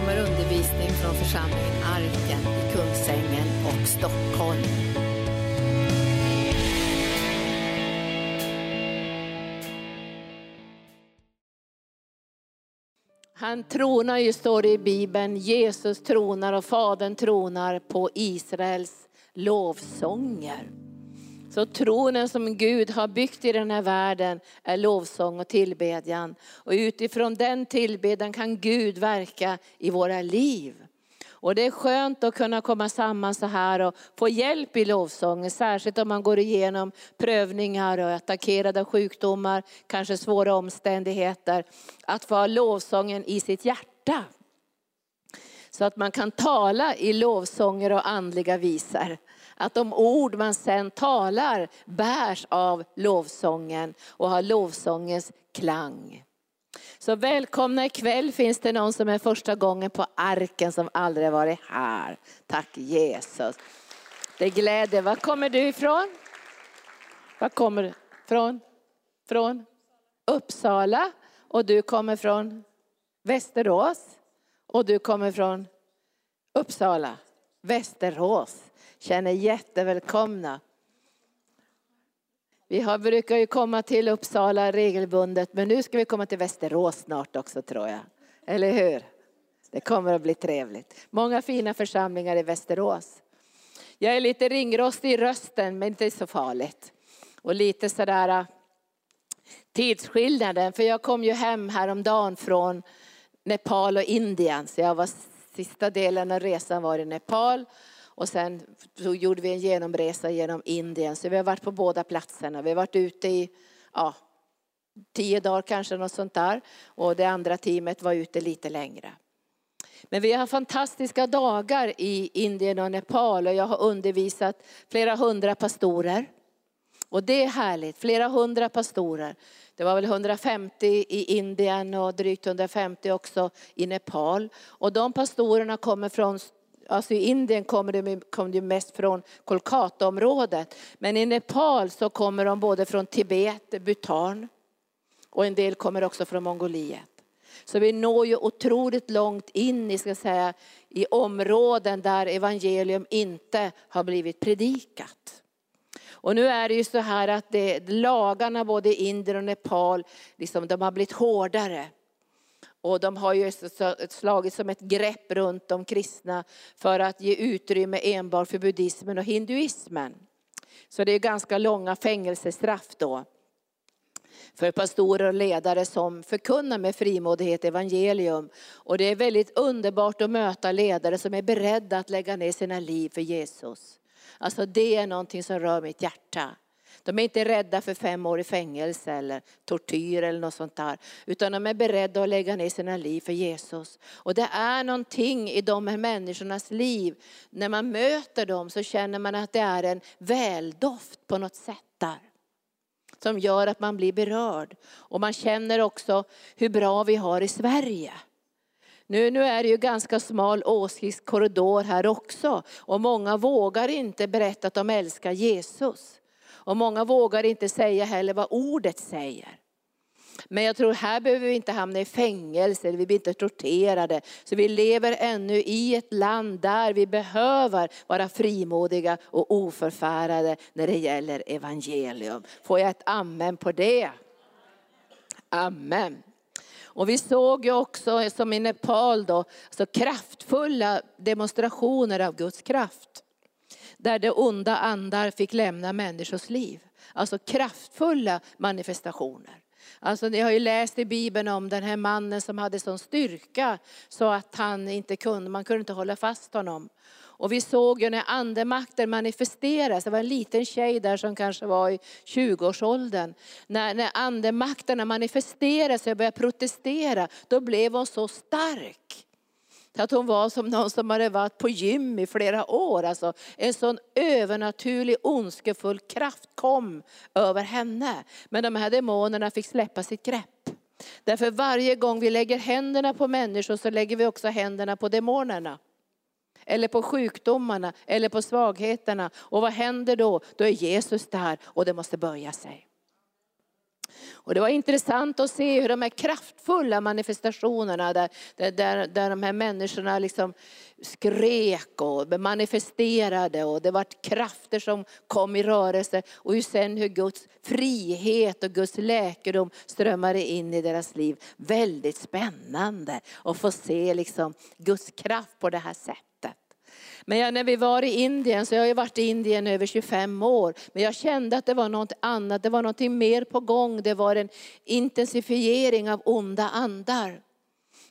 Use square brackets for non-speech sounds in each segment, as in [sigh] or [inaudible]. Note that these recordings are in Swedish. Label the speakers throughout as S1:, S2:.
S1: kommer undervisning från församlingen Arken i Kungsängen och Stockholm. Han tronar ju, står det i Bibeln, Jesus tronar och Fadern tronar på Israels lovsånger. Så tronen som Gud har byggt i den här världen är lovsång och tillbedjan. Och utifrån den tillbedjan kan Gud verka i våra liv. Och det är skönt att kunna komma samman så här och få hjälp i lovsången, särskilt om man går igenom prövningar och är attackerad av sjukdomar, kanske svåra omständigheter. Att få ha lovsången i sitt hjärta. Så att man kan tala i lovsånger och andliga visor. Att de ord man sen talar bärs av lovsången och har lovsångens klang. Så välkomna ikväll. Finns det någon som är första gången på arken som aldrig varit här? Tack Jesus. Det gläder. Var kommer du ifrån? Var kommer du från? Från Uppsala. Och du kommer från Västerås. Och du kommer från Uppsala, Västerås. Känner jättevälkomna. Vi har, brukar ju komma till Uppsala regelbundet, men nu ska vi komma till Västerås snart också tror jag. Eller hur? Det kommer att bli trevligt. Många fina församlingar i Västerås. Jag är lite ringrostig i rösten, men inte så farligt. Och lite sådär äh, tidsskillnaden, för jag kom ju hem häromdagen från Nepal och Indien, så jag var sista delen av resan var i Nepal och sen så gjorde vi en genomresa genom Indien. Så vi har varit på båda platserna. Vi har varit ute i ja, tio dagar kanske, något sånt där. Och det andra teamet var ute lite längre. Men vi har fantastiska dagar i Indien och Nepal och jag har undervisat flera hundra pastorer. Och det är härligt, flera hundra pastorer. Det var väl 150 i Indien och drygt 150 också i Nepal. Och de pastorerna kommer från Alltså i Indien kommer de kom de mest från Kolkata-området. Men i Nepal så kommer de både från Tibet, Bhutan och en del kommer också från Mongoliet. Så vi når ju otroligt långt in i, ska säga, i områden där evangelium inte har blivit predikat. Och nu är det ju så här att det, lagarna både i Indien och Nepal, liksom, de har blivit hårdare. Och de har ju slagit som ett grepp runt de kristna för att ge utrymme enbart för buddhismen och hinduismen. Så det är ganska långa fängelsestraff då för pastorer och ledare som förkunnar med frimodighet evangelium. Och det är väldigt underbart att möta ledare som är beredda att lägga ner sina liv för Jesus. Alltså det är någonting som rör mitt hjärta. De är inte rädda för fem år i fängelse eller tortyr eller något sånt där. Utan de är beredda att lägga ner sina liv för Jesus. Och det är någonting i de här människornas liv. När man möter dem så känner man att det är en väldoft på något sätt där. Som gör att man blir berörd. Och man känner också hur bra vi har i Sverige. Nu, nu är det ju ganska smal åsiktskorridor här också. Och många vågar inte berätta att de älskar Jesus. Och många vågar inte säga heller vad ordet säger. Men jag tror här behöver vi inte hamna i fängelse, vi blir inte torterade. Så vi lever ännu i ett land där vi behöver vara frimodiga och oförfärade när det gäller evangelium. Får jag ett amen på det? Amen. Och vi såg ju också som i Nepal då, så kraftfulla demonstrationer av Guds kraft där de onda andar fick lämna människors liv. Alltså kraftfulla manifestationer. Alltså ni har ju läst i Bibeln om den här mannen som hade sån styrka så att han inte kunde, man kunde inte hålla fast honom. Och vi såg ju när andemakten manifesteras, det var en liten tjej där som kanske var i 20-årsåldern. När, när andemakterna manifesterades och började protestera, då blev hon så stark. Att hon var som någon som hade varit på gym i flera år. Alltså, en sån övernaturlig ondskefull kraft kom över henne. Men de här demonerna fick släppa sitt grepp. Därför varje gång vi lägger händerna på människor så lägger vi också händerna på demonerna. Eller på sjukdomarna eller på svagheterna. Och vad händer då? Då är Jesus där och det måste böja sig. Och det var intressant att se hur de här kraftfulla manifestationerna där, där, där, där de här människorna liksom skrek och manifesterade och det var krafter som kom i rörelse och hur sen hur Guds frihet och Guds läkedom strömmade in i deras liv. Väldigt spännande att få se liksom Guds kraft på det här sättet. Men jag, när vi var i Indien, så jag har ju varit i Indien över 25 år, men jag kände att det var något annat, det var något mer på gång, det var en intensifiering av onda andar.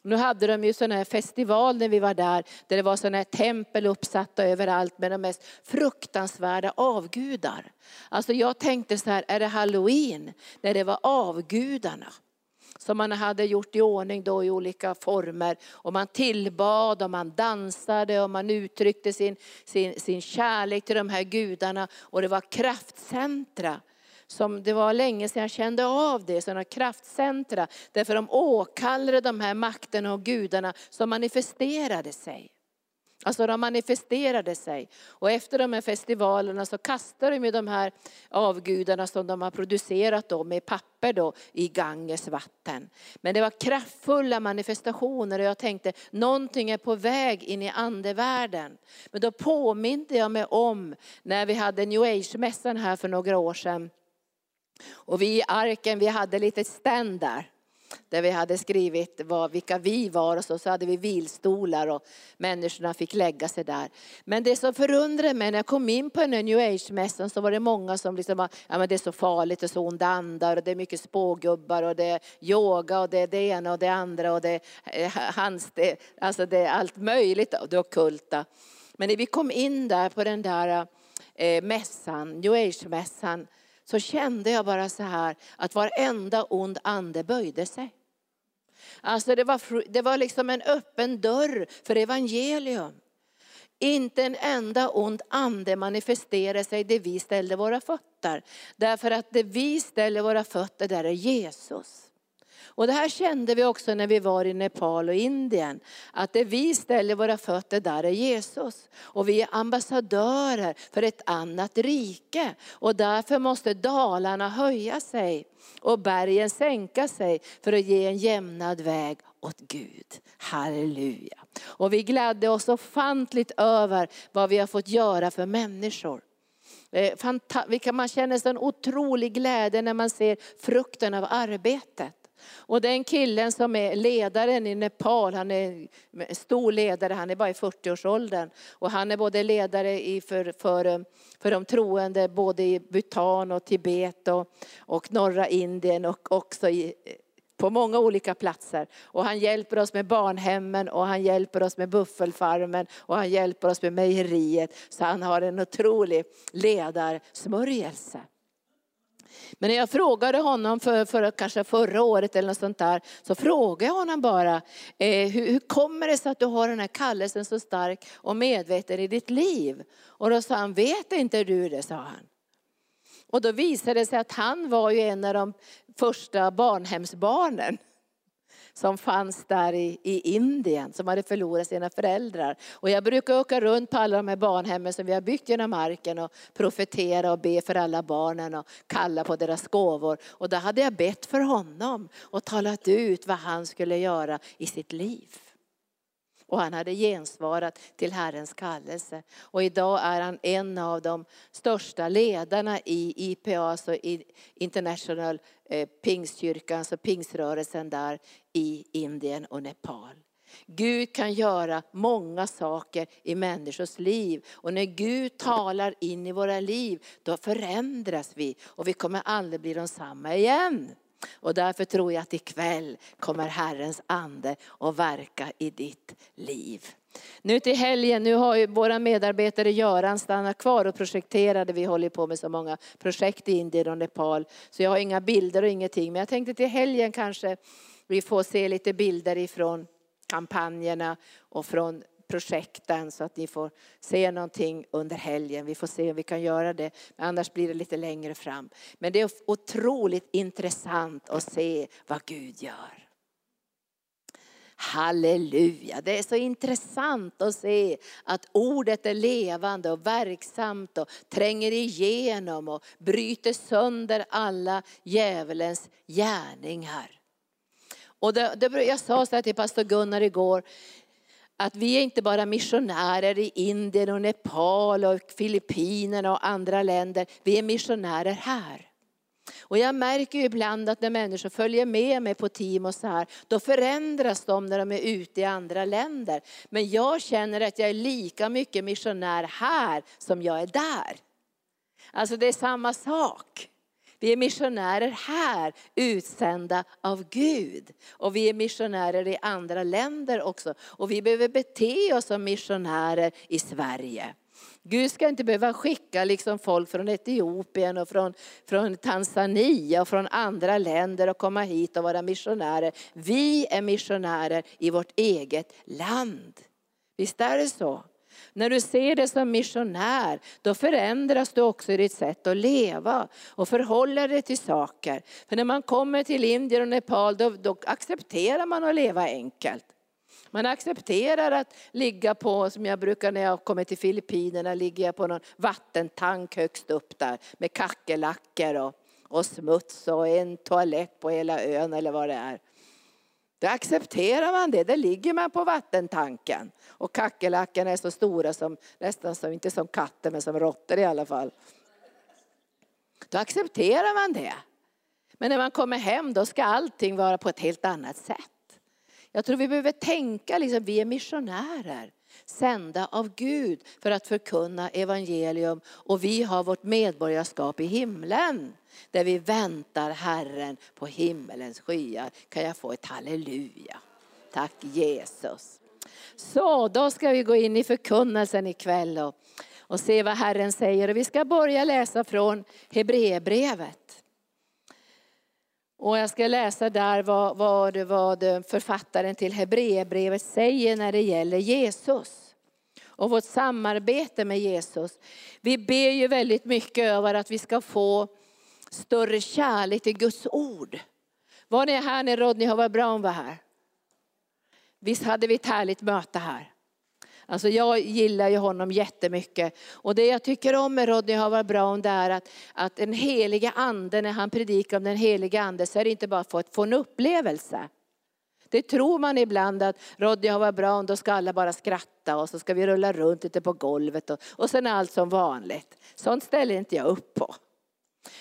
S1: Nu hade de ju sån här festival när vi var där, där det var såna här tempel uppsatta överallt med de mest fruktansvärda avgudar. Alltså jag tänkte så här, är det halloween? När det var avgudarna som man hade gjort i ordning då i olika former. Och man tillbad och man dansade och man uttryckte sin, sin, sin kärlek till de här gudarna. Och det var kraftcentra. Som det var länge sedan jag kände av det, sådana kraftcentra. Därför de åkallade de här makterna och gudarna som manifesterade sig. Alltså de manifesterade sig. Och efter de här festivalerna så kastade de de här avgudarna som de har producerat då med papper då i Ganges vatten. Men det var kraftfulla manifestationer och jag tänkte någonting är på väg in i andevärlden. Men då påminde jag mig om när vi hade New Age-mässan här för några år sedan. Och vi i arken, vi hade lite stand där där vi hade skrivit vad, vilka vi var och så, så hade vi vilstolar och människorna fick lägga sig där. Men det som förundrade mig när jag kom in på den här new age-mässan så var det många som liksom var, ja men det är så farligt och så onda andar och det är mycket spågubbar och det är yoga och det är det ena och det andra och det är eh, hans, det, alltså det är allt möjligt och det ockulta. Men när vi kom in där på den där eh, mässan, new age-mässan, så kände jag bara så här att varenda ond ande böjde sig. Alltså det var, det var liksom en öppen dörr för evangelium. Inte en enda ond ande manifesterade sig där vi ställde våra fötter. Därför att det vi ställer våra fötter där är Jesus. Och det här kände vi också när vi var i Nepal och Indien. Att det vi ställer våra fötter där är Jesus. Och vi är ambassadörer för ett annat rike. Och därför måste dalarna höja sig och bergen sänka sig för att ge en jämnad väg åt Gud. Halleluja. Och vi glädde oss ofantligt över vad vi har fått göra för människor. Eh, man känner en otrolig glädje när man ser frukten av arbetet. Och den killen som är ledaren i Nepal, han är en stor ledare, han är bara i 40-årsåldern. Och han är både ledare i för, för, för de troende både i Bhutan och Tibet och, och norra Indien och också i, på många olika platser. Och han hjälper oss med barnhemmen och han hjälper oss med buffelfarmen och han hjälper oss med mejeriet. Så han har en otrolig ledarsmörjelse. Men när jag frågade honom för, för kanske förra året eller något sånt där, så frågade jag honom bara, eh, hur, hur, kommer det sig att du har den här kallelsen så stark och medveten i ditt liv? Och då sa han, vet inte du det, sa han. Och då visade det sig att han var ju en av de första barnhemsbarnen som fanns där i, i Indien, som hade förlorat sina föräldrar. Och jag brukar åka runt på alla de här barnhemmen som vi har byggt genom marken och profetera och be för alla barnen och kalla på deras gåvor. Och då hade jag bett för honom och talat ut vad han skulle göra i sitt liv. Och han hade gensvarat till Herrens kallelse. Och idag är han en av de största ledarna i IPA, alltså International eh, Pingstkyrkan, alltså pingsrörelsen där i Indien och Nepal. Gud kan göra många saker i människors liv. Och när Gud talar in i våra liv, då förändras vi och vi kommer aldrig bli de samma igen. Och därför tror jag att ikväll kommer Herrens ande att verka i ditt liv. Nu till helgen, nu har ju våra medarbetare Göran stannat kvar och projekterade. Vi håller på med så många projekt i Indien och Nepal. Så jag har inga bilder och ingenting. Men jag tänkte till helgen kanske vi får se lite bilder ifrån kampanjerna och från projekten så att ni får se någonting under helgen. Vi får se om vi kan göra det, men annars blir det lite längre fram. Men det är otroligt intressant att se vad Gud gör. Halleluja, det är så intressant att se att ordet är levande och verksamt och tränger igenom och bryter sönder alla djävulens gärningar. Och det, det, jag sa så här till pastor Gunnar igår, att vi är inte bara missionärer i Indien och Nepal och Filippinerna och andra länder. Vi är missionärer här. Och jag märker ju ibland att när människor följer med mig på team och så här, då förändras de när de är ute i andra länder. Men jag känner att jag är lika mycket missionär här som jag är där. Alltså det är samma sak. Vi är missionärer här, utsända av Gud. Och vi är missionärer i andra länder också. Och vi behöver bete oss som missionärer i Sverige. Gud ska inte behöva skicka liksom folk från Etiopien och från, från Tanzania och från andra länder och komma hit och vara missionärer. Vi är missionärer i vårt eget land. Visst är det så? När du ser dig som missionär, då förändras du också i ditt sätt att leva och förhålla dig till saker. För när man kommer till Indien och Nepal, då, då accepterar man att leva enkelt. Man accepterar att ligga på, som jag brukar när jag kommer till Filippinerna, ligger jag på någon vattentank högst upp där med kackerlackor och, och smuts och en toalett på hela ön eller vad det är. Då accepterar man det, där ligger man på vattentanken. Och kackerlackorna är så stora som, nästan som, inte som katter men som råttor i alla fall. Då accepterar man det. Men när man kommer hem då ska allting vara på ett helt annat sätt. Jag tror vi behöver tänka, liksom, vi är missionärer sända av Gud för att förkunna evangelium och vi har vårt medborgarskap i himlen där vi väntar Herren på himmelens skyar. Kan jag få ett halleluja? Tack Jesus. Så då ska vi gå in i förkunnelsen ikväll och, och se vad Herren säger. Och vi ska börja läsa från Hebreerbrevet. Och jag ska läsa där vad, vad, vad författaren till Hebreerbrevet säger när det gäller Jesus. Och vårt samarbete med Jesus. Vi ber ju väldigt mycket över att vi ska få större kärlek till Guds ord. Var ni här när Rodney Howard Brown var här? Visst hade vi ett härligt möte här? Alltså jag gillar ju honom jättemycket. Och det jag tycker om med Rodney Howard Brown det är att, att den heliga anden, när han predikar om den heliga anden så är det inte bara för att få en upplevelse. Det tror man ibland att Rodney Howard Brown, då ska alla bara skratta och så ska vi rulla runt lite på golvet och, och sen är allt som vanligt. Sånt ställer inte jag upp på.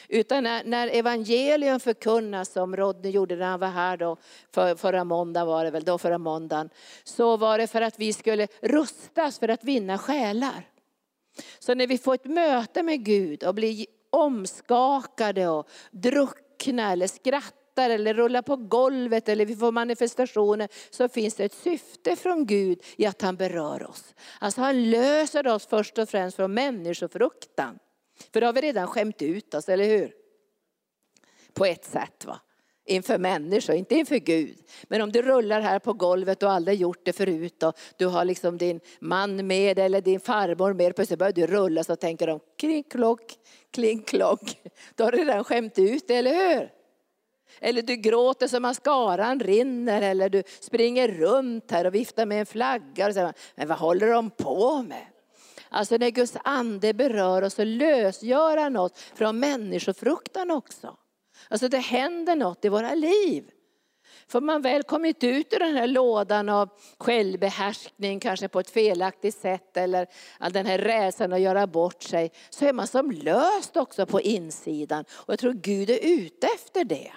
S1: Utan när, när evangelium förkunnas som Rodney gjorde när han var här då, för, förra måndagen var det väl, då förra måndagen. Så var det för att vi skulle rustas för att vinna själar. Så när vi får ett möte med Gud och blir omskakade och druckna eller skrattar eller rullar på golvet eller vi får manifestationer så finns det ett syfte från Gud i att han berör oss. Alltså han löser oss först och främst från människofruktan. För då har vi redan skämt ut oss, eller hur? På ett sätt. va inför människor, inte inför Gud. Men om du rullar här på golvet och aldrig gjort det förut och du har liksom din man med eller din farmor med, plötsligt börjar du rulla så tänker de kling klock, kling klock. Då har du redan skämt ut det, eller hur? Eller du gråter så mascaran rinner eller du springer runt här och viftar med en flagga och säger, men vad håller de på med? Alltså när Guds ande berör oss och lösgör han oss från människofruktan också. Alltså det händer något i våra liv. För man väl kommit ut ur den här lådan av självbehärskning, kanske på ett felaktigt sätt, eller den här rädslan att göra bort sig, så är man som löst också på insidan. Och jag tror Gud är ute efter det.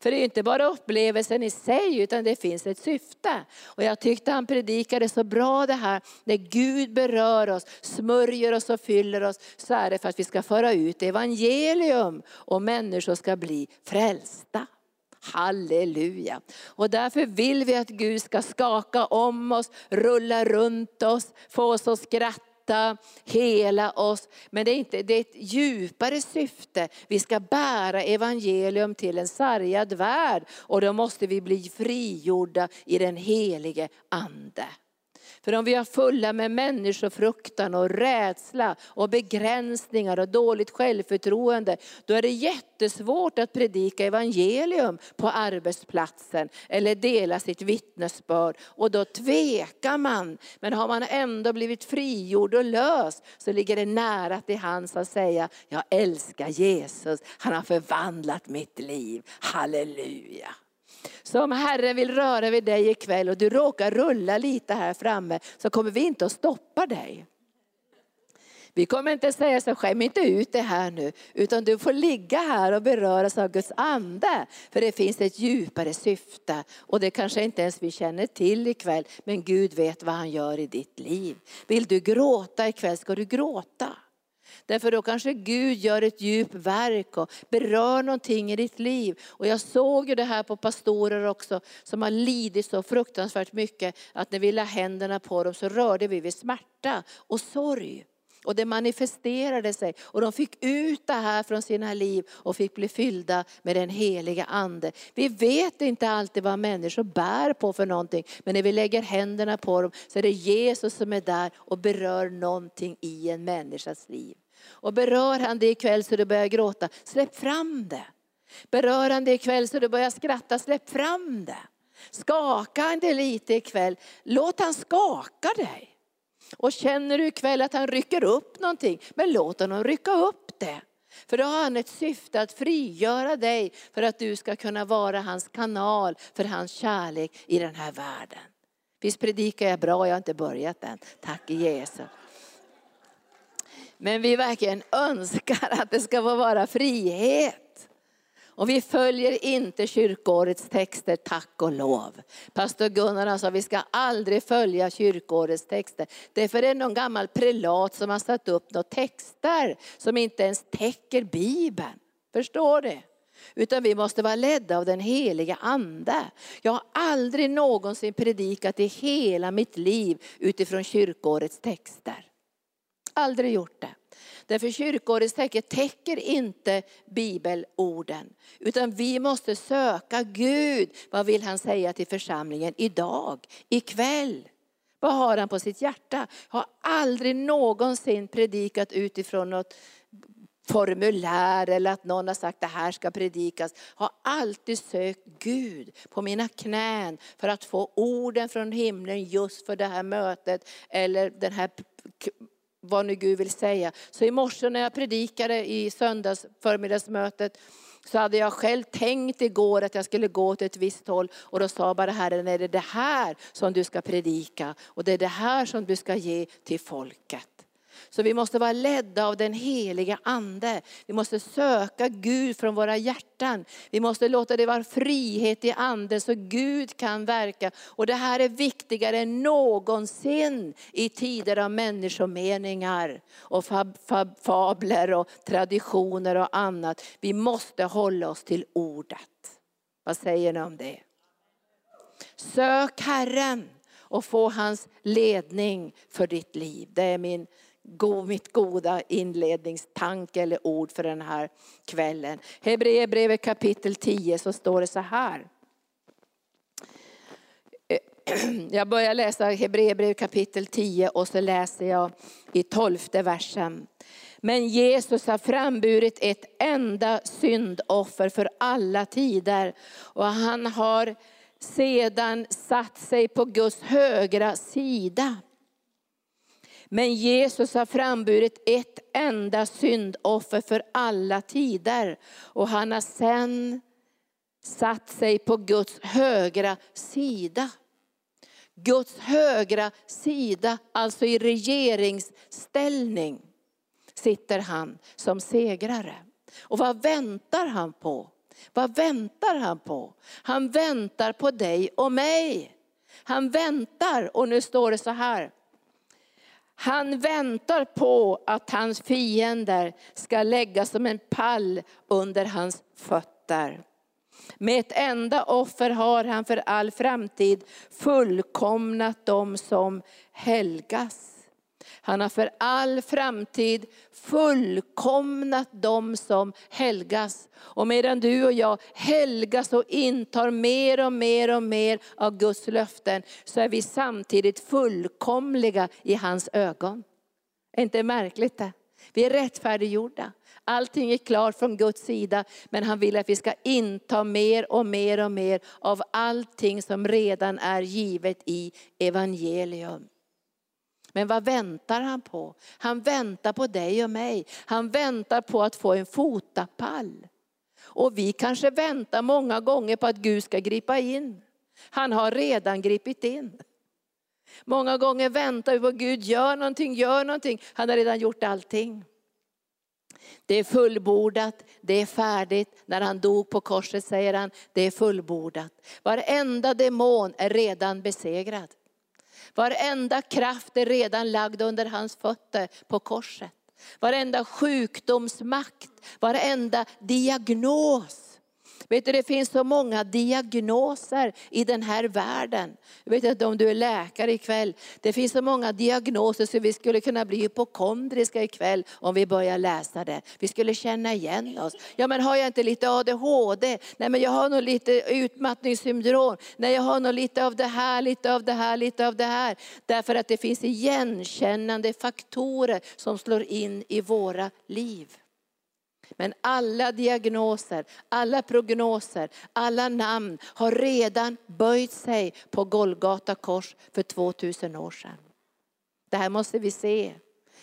S1: För det är inte bara upplevelsen i sig utan det finns ett syfte. Och jag tyckte han predikade så bra det här, när Gud berör oss, smörjer oss och fyller oss, så är det för att vi ska föra ut evangelium och människor ska bli frälsta. Halleluja. Och därför vill vi att Gud ska skaka om oss, rulla runt oss, få oss att skratta rätta, hela oss. Men det är, inte, det är ett djupare syfte. Vi ska bära evangelium till en sargad värld och då måste vi bli frigjorda i den helige ande. För om vi är fulla med människofruktan och rädsla och begränsningar och dåligt självförtroende, då är det jättesvårt att predika evangelium på arbetsplatsen eller dela sitt vittnesbörd. Och då tvekar man. Men har man ändå blivit frigjord och lös så ligger det nära till hands att säga, jag älskar Jesus, han har förvandlat mitt liv. Halleluja. Så om Herren vill röra vid dig ikväll och du råkar rulla lite här framme så kommer vi inte att stoppa dig. Vi kommer inte säga så skäm inte ut det här nu, utan du får ligga här och beröras av Guds ande. För det finns ett djupare syfte och det kanske inte ens vi känner till ikväll, men Gud vet vad han gör i ditt liv. Vill du gråta ikväll ska du gråta. Därför då kanske Gud gör ett djupt verk och berör någonting i ditt liv. Och jag såg ju det här på pastorer också som har lidit så fruktansvärt mycket att när vi la händerna på dem så rörde vi vid smärta och sorg. Och det manifesterade sig och de fick ut det här från sina liv och fick bli fyllda med den heliga ande. Vi vet inte alltid vad människor bär på för någonting, men när vi lägger händerna på dem så är det Jesus som är där och berör någonting i en människas liv. Och berör han dig ikväll så du börjar gråta, släpp fram det. Berör han dig ikväll så du börjar skratta, släpp fram det. Skaka han dig lite ikväll, låt han skaka dig. Och känner du ikväll att han rycker upp någonting, men låt honom rycka upp det. För då har han ett syfte att frigöra dig för att du ska kunna vara hans kanal för hans kärlek i den här världen. Visst predikar jag bra, jag har inte börjat än. Tack Jesus. Men vi verkligen önskar att det ska få vara frihet. Och vi följer inte kyrkårets texter, tack och lov. Pastor Gunnar sa att vi ska aldrig följa kyrkårets texter. Därför är det någon gammal prelat som har satt upp några texter som inte ens täcker Bibeln. Förstår du? Utan vi måste vara ledda av den heliga ande. Jag har aldrig någonsin predikat i hela mitt liv utifrån kyrkårets texter. Aldrig gjort det. Därför kyrkårets täcke täcker inte bibelorden. Utan vi måste söka Gud. Vad vill han säga till församlingen idag, ikväll? Vad har han på sitt hjärta? Har aldrig någonsin predikat utifrån något formulär eller att någon har sagt det här ska predikas. Har alltid sökt Gud på mina knän för att få orden från himlen just för det här mötet eller den här vad nu Gud vill säga. Så i morse när jag predikade i söndags förmiddagsmötet så hade jag själv tänkt igår att jag skulle gå åt ett visst håll och då sa bara Herren, är det det här som du ska predika och det är det här som du ska ge till folket. Så vi måste vara ledda av den heliga ande. Vi måste söka Gud från våra hjärtan. Vi måste låta det vara frihet i anden så Gud kan verka. Och det här är viktigare än någonsin i tider av människomeningar och fab, fab, fabler och traditioner och annat. Vi måste hålla oss till ordet. Vad säger ni om det? Sök Herren och få hans ledning för ditt liv. Det är min mitt goda inledningstanke eller ord för den här kvällen. Hebreerbrevet kapitel 10 så står det så här. Eh, [clears throat] jag börjar läsa Hebreerbrevet kapitel 10 och så läser jag i tolfte versen. Men Jesus har framburit ett enda syndoffer för alla tider och han har sedan satt sig på Guds högra sida. Men Jesus har framburit ett enda syndoffer för alla tider. Och han har sen satt sig på Guds högra sida. Guds högra sida, alltså i regeringsställning, sitter han som segrare. Och vad väntar han på? Vad väntar han på? Han väntar på dig och mig. Han väntar, och nu står det så här. Han väntar på att hans fiender ska läggas som en pall under hans fötter. Med ett enda offer har han för all framtid fullkomnat dem som helgas. Han har för all framtid fullkomnat dem som helgas. Och medan du och jag helgas och intar mer och mer och mer av Guds löften, så är vi samtidigt fullkomliga i hans ögon. Är inte märkligt det? Vi är rättfärdiggjorda. Allting är klart från Guds sida, men han vill att vi ska inta mer och mer och mer av allting som redan är givet i evangelium. Men vad väntar han på? Han väntar på dig och mig. Han väntar på att få en fotapall. Och vi kanske väntar många gånger på att Gud ska gripa in. Han har redan gripit in. Många gånger väntar vi på Gud, gör någonting, gör någonting. Han har redan gjort allting. Det är fullbordat, det är färdigt. När han dog på korset säger han, det är fullbordat. Varenda demon är redan besegrad. Varenda kraft är redan lagd under hans fötter på korset. Varenda sjukdomsmakt, varenda diagnos Vet du, det finns så många diagnoser i den här världen. Jag vet inte om du är läkare ikväll. Det finns så många diagnoser så vi skulle kunna bli hypokondriska ikväll om vi börjar läsa det. Vi skulle känna igen oss. Ja men har jag inte lite ADHD? Nej men jag har nog lite utmattningssyndrom. Nej jag har nog lite av det här, lite av det här, lite av det här. Därför att det finns igenkännande faktorer som slår in i våra liv. Men alla diagnoser, alla prognoser, alla namn har redan böjt sig på Golgata kors för 2000 år sedan. Det här måste vi se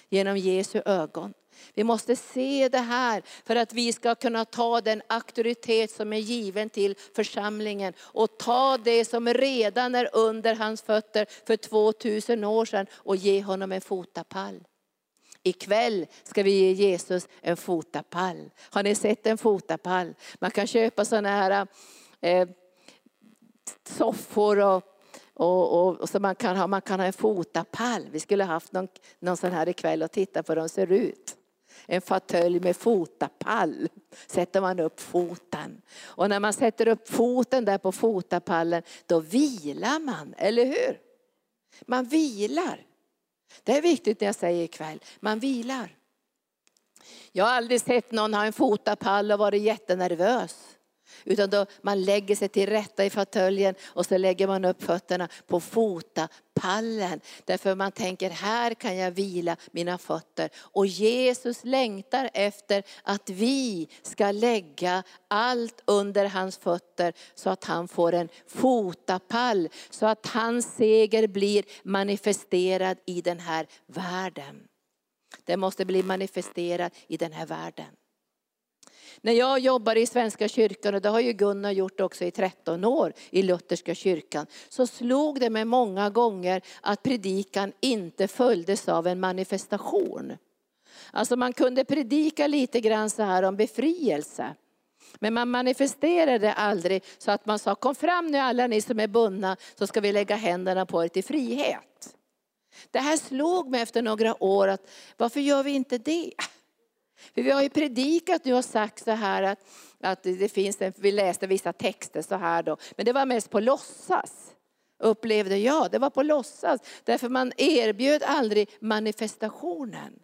S1: genom Jesu ögon. Vi måste se det här för att vi ska kunna ta den auktoritet som är given till församlingen och ta det som redan är under hans fötter för 2000 år sedan och ge honom en fotapall. Ikväll ska vi ge Jesus en fotapall. Har ni sett en fotapall? Man kan köpa sådana här eh, soffor och, och, och, och, så man kan, ha, man kan ha en fotapall. Vi skulle haft någon, någon sån här ikväll och titta på hur de ser ut. En fåtölj med fotapall sätter man upp foten. Och när man sätter upp foten där på fotapallen, då vilar man, eller hur? Man vilar. Det är viktigt när jag säger ikväll, man vilar. Jag har aldrig sett någon ha en fotapall och varit jättenervös. Utan då man lägger sig till rätta i fåtöljen och så lägger man upp fötterna på fotapallen. Därför man tänker, här kan jag vila mina fötter. Och Jesus längtar efter att vi ska lägga allt under hans fötter så att han får en fotapall. Så att hans seger blir manifesterad i den här världen. Det måste bli manifesterat i den här världen. När jag jobbade i Svenska kyrkan, och det har ju Gunnar gjort också i 13 år i Lutherska kyrkan, så slog det mig många gånger att predikan inte följdes av en manifestation. Alltså man kunde predika lite grann så här om befrielse. Men man manifesterade aldrig så att man sa, kom fram nu alla ni som är bundna så ska vi lägga händerna på er till frihet. Det här slog mig efter några år att varför gör vi inte det? För vi har ju predikat nu och sagt så här att, att det finns en, vi läste vissa texter så här då, men det var mest på låtsas. Upplevde jag, det var på låtsas. Därför man erbjöd aldrig manifestationen.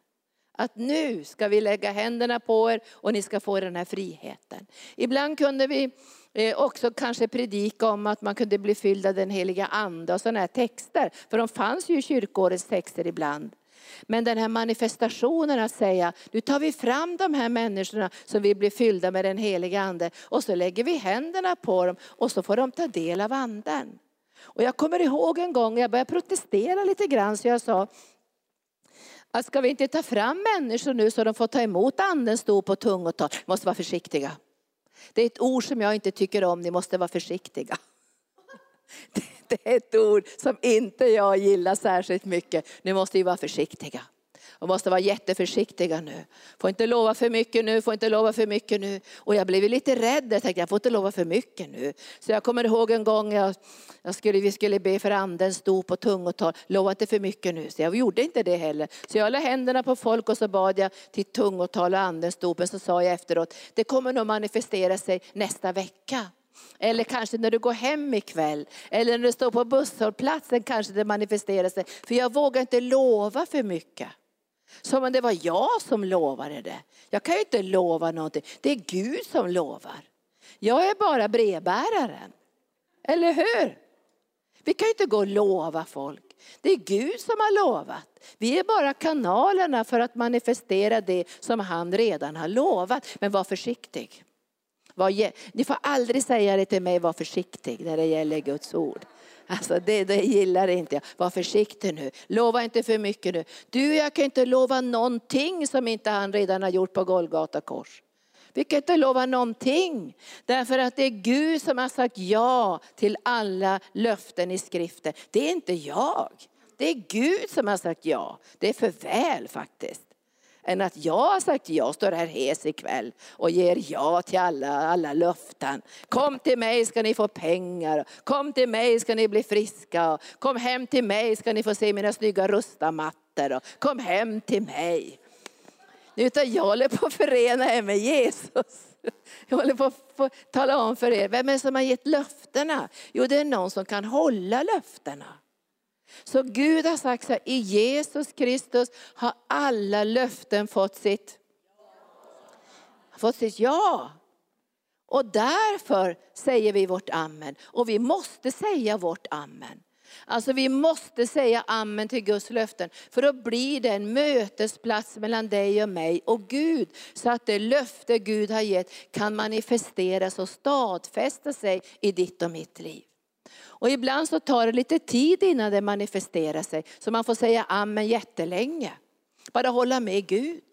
S1: Att nu ska vi lägga händerna på er och ni ska få den här friheten. Ibland kunde vi eh, också kanske predika om att man kunde bli fylld av den heliga ande och sådana här texter. För de fanns ju i kyrkårets texter ibland. Men den här manifestationen att säga, nu tar vi fram de här människorna som vill bli fyllda med den heliga ande och så lägger vi händerna på dem och så får de ta del av anden. Och jag kommer ihåg en gång, jag började protestera lite grann så jag sa, att ska vi inte ta fram människor nu så de får ta emot andens stor på tungotal? Vi måste vara försiktiga. Det är ett ord som jag inte tycker om, ni måste vara försiktiga. Det är ett ord som inte jag gillar särskilt mycket. Nu måste vi vara försiktiga. Och måste vara jätteförsiktiga nu. Får inte lova för mycket nu, får inte lova för mycket nu. Och jag blev lite rädd, jag tänkte jag får inte lova för mycket nu. Så jag kommer ihåg en gång jag, jag skulle, vi skulle be för andens dop och tungotal. Lova inte för mycket nu. Så jag gjorde inte det heller. Så jag la händerna på folk och så bad jag till tungotal och andens dop. dopen. Så sa jag efteråt, det kommer nog manifestera sig nästa vecka. Eller kanske när du går hem ikväll. Eller när du står på busshållplatsen kanske det manifesterar sig. För jag vågar inte lova för mycket. Som om det var jag som lovade det. Jag kan ju inte lova någonting. Det är Gud som lovar. Jag är bara brevbäraren. Eller hur? Vi kan ju inte gå och lova folk. Det är Gud som har lovat. Vi är bara kanalerna för att manifestera det som han redan har lovat. Men var försiktig. Var, ni får aldrig säga det till mig, var försiktig när det gäller Guds ord. Alltså det, det gillar inte jag. Var försiktig nu. Lova inte för mycket nu. Du, jag kan inte lova någonting som inte han redan har gjort på Golgata kors. Vi kan inte lova någonting. Därför att det är Gud som har sagt ja till alla löften i skriften. Det är inte jag. Det är Gud som har sagt ja. Det är för väl faktiskt. Än att jag har sagt ja, står här hes ikväll och ger ja till alla, alla löften. Kom till mig ska ni få pengar. Kom till mig ska ni bli friska. Kom hem till mig ska ni få se mina snygga rustamattor. Kom hem till mig. Utan jag håller på att förena er med Jesus. Jag håller på att tala om för er, vem är det som har gett löftena? Jo, det är någon som kan hålla löftena. Så Gud har sagt så här, i Jesus Kristus har alla löften fått sitt, fått sitt ja. Och därför säger vi vårt amen. Och vi måste säga vårt amen. Alltså vi måste säga amen till Guds löften. För då blir det en mötesplats mellan dig och mig och Gud. Så att det löfte Gud har gett kan manifesteras och stadfästa sig i ditt och mitt liv. Och ibland så tar det lite tid innan det manifesterar sig. Så man får säga amen jättelänge. Bara hålla med Gud.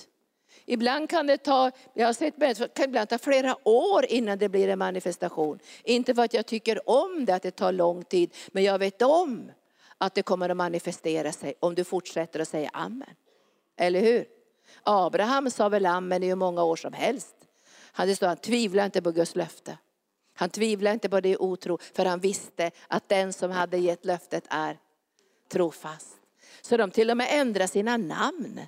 S1: Ibland kan det ta, jag har sett människor, kan ibland ta flera år innan det blir en manifestation. Inte för att jag tycker om det, att det tar lång tid, men jag vet om att det kommer att manifestera sig om du fortsätter att säga amen. Eller hur? Abraham sa väl amen i hur många år som helst. Han, det står, han tvivlade inte på Guds löfte. Han tvivlade inte på det otro, för han visste att den som hade gett löftet är trofast. Så de till och med ändrade sina namn.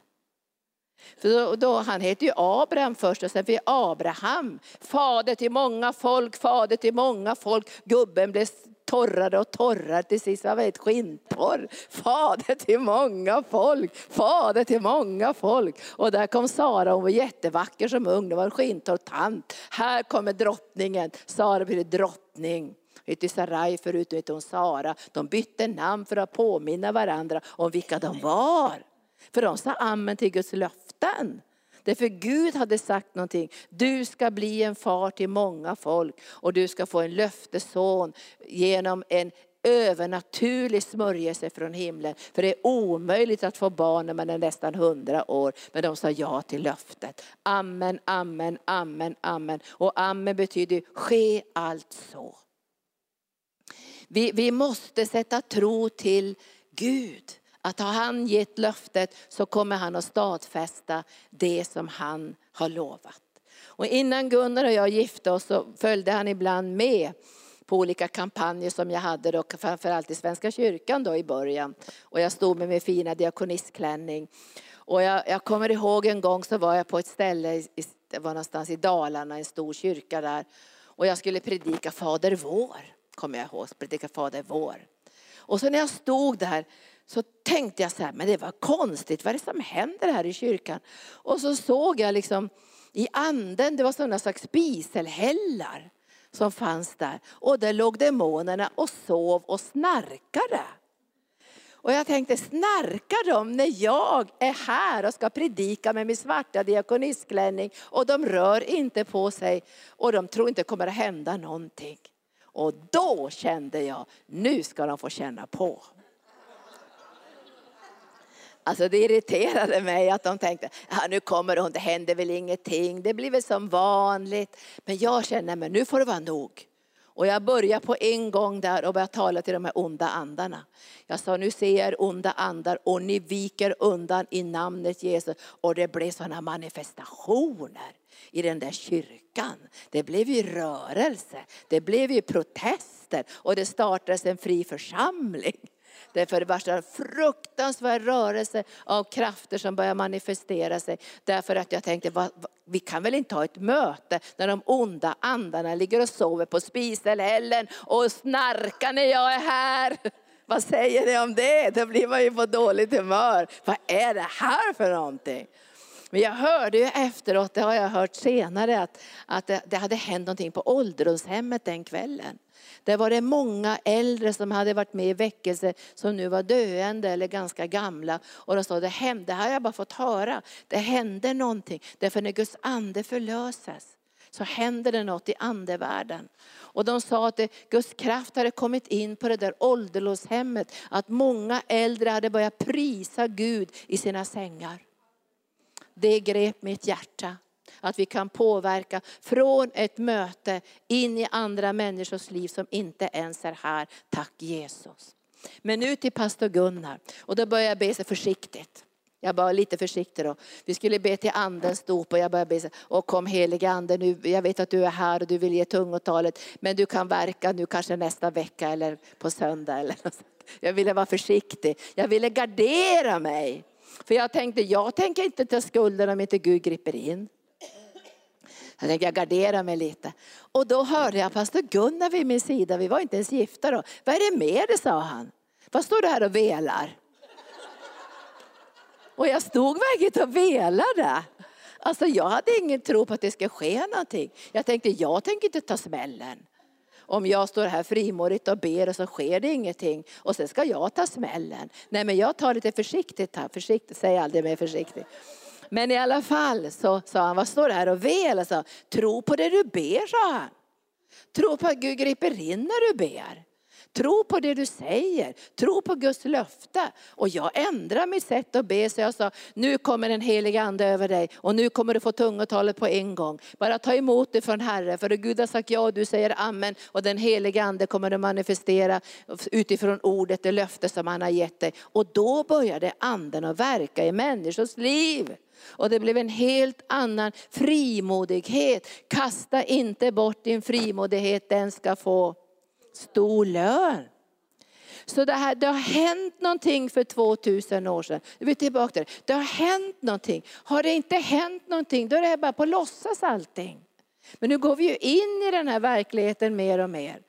S1: För då, då, han heter ju Abraham först och sen blir Abraham. Fader till många folk, fader till många folk. Gubben blev torrare och torrare, till sist var väldigt skinntorr. Fader till många folk, fader till många folk. Och där kom Sara, hon var jättevacker som ung, det var en skinntorr tant. Här kommer drottningen, Sara blir drottning hette Sarai förut, nu hon Sara. De bytte namn för att påminna varandra om vilka de var. För de sa amen till Guds löften. Därför Gud hade sagt någonting. Du ska bli en far till många folk och du ska få en löftesson genom en övernaturlig smörjelse från himlen. För det är omöjligt att få barn när man är nästan hundra år. Men de sa ja till löftet. Amen, amen, amen, amen. Och amen betyder ske allt så. Vi, vi måste sätta tro till Gud. Att har han gett löftet så kommer han att stadfästa det som han har lovat. Och innan Gunnar och jag gifte oss så följde han ibland med på olika kampanjer som jag hade, då, framförallt i Svenska kyrkan då i början. Och jag stod med min fina diakonistklänning. Och jag, jag, kommer ihåg en gång så var jag på ett ställe, det var någonstans i Dalarna, en stor kyrka där. Och jag skulle predika Fader vår, kommer jag ihåg, predika Fader vår. Och så när jag stod där så tänkte jag så här, men det var konstigt, vad är det som händer här i kyrkan? Och så såg jag liksom i anden, det var sådana slags spiselhällar som fanns där. Och där låg demonerna och sov och snarkade. Och jag tänkte, snarkar de när jag är här och ska predika med min svarta diakonistklänning och de rör inte på sig och de tror inte kommer att hända någonting. Och då kände jag, nu ska de få känna på. Alltså det irriterade mig att de tänkte, ja, nu kommer hon, det händer väl ingenting, det blir väl som vanligt. Men jag känner, men nu får det vara nog. Och jag började på en gång där och börjar tala till de här onda andarna. Jag sa, nu ser jag er onda andar och ni viker undan i namnet Jesus. Och det blev sådana manifestationer i den där kyrkan. Det blev ju rörelse, det blev ju protester och det startades en fri församling. Därför det värsta en fruktansvärd rörelse av krafter som började manifestera sig. Därför att jag tänkte, vad, vi kan väl inte ha ett möte när de onda andarna ligger och sover på spiselhällen och snarkar när jag är här. [laughs] Vad säger ni om det? Då blir man ju på dåligt humör. Vad är det här för någonting? Men jag hörde ju efteråt, det har jag hört senare, att, att det, det hade hänt någonting på ålderdomshemmet den kvällen. Där var det många äldre som hade varit med i väckelse som nu var döende eller ganska gamla. Och de sa, det hände, det här har jag bara fått höra. Det hände någonting. Därför när Guds ande förlöses så händer det något i andevärlden. Och de sa att det, Guds kraft hade kommit in på det där ålderdomshemmet. Att många äldre hade börjat prisa Gud i sina sängar. Det grep mitt hjärta. Att vi kan påverka från ett möte in i andra människors liv som inte ens är här. Tack Jesus. Men nu till pastor Gunnar. Och då börjar jag be så försiktigt. Jag var lite försiktig då. Vi skulle be till andens dop och jag började be och kom helige ande nu, jag vet att du är här och du vill ge tungotalet, men du kan verka nu kanske nästa vecka eller på söndag eller något Jag ville vara försiktig, jag ville gardera mig. För jag tänkte, jag tänker inte ta skulden om inte Gud griper in. Jag tänkte jag garderar mig lite. Och då hörde jag pastor Gunnar vid min sida, vi var inte ens gifta då. Vad är det med det, sa han. Vad står du här och velar? Och jag stod verkligen och velade. Alltså jag hade ingen tro på att det skulle ske någonting. Jag tänkte, jag tänker inte ta smällen. Om jag står här frimodigt och ber och så sker det ingenting och sen ska jag ta smällen. Nej men jag tar lite försiktigt här, försiktigt, säg aldrig mer försiktigt. Men i alla fall så sa han, vad står det här och väl? Sa, Tro på det du ber, sa han. Tro på att Gud griper in när du ber. Tro på det du säger, tro på Guds löfte. Och jag ändrade mitt sätt att be så jag sa, nu kommer den heliga ande över dig och nu kommer du få tungotalet på en gång. Bara ta emot det från Herren, för Gud har sagt ja och du säger amen och den heliga ande kommer att manifestera utifrån ordet, det löfte som han har gett dig. Och då började anden att verka i människors liv. Och det blev en helt annan frimodighet. Kasta inte bort din frimodighet, den ska få stor lön. Så det, här, det har hänt någonting för 2000 år sedan. Vi är tillbaka till det. det har hänt någonting. Har det inte hänt någonting då är det bara på låtsas allting. Men nu går vi ju in i den här verkligheten mer och mer.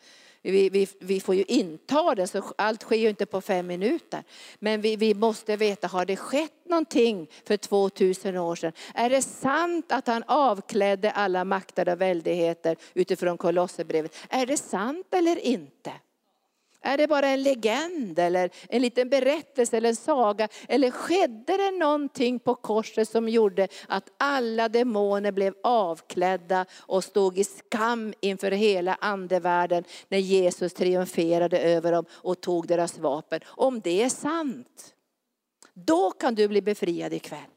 S1: Vi, vi, vi får ju inta det, så allt sker ju inte på fem minuter. Men vi, vi måste veta, har det skett någonting för 2000 år sedan? Är det sant att han avklädde alla makter och väldigheter utifrån Kolosserbrevet? Är det sant eller inte? Är det bara en legend eller en liten berättelse eller en saga? Eller skedde det någonting på korset som gjorde att alla demoner blev avklädda och stod i skam inför hela andevärlden när Jesus triumferade över dem och tog deras vapen? Om det är sant, då kan du bli befriad ikväll.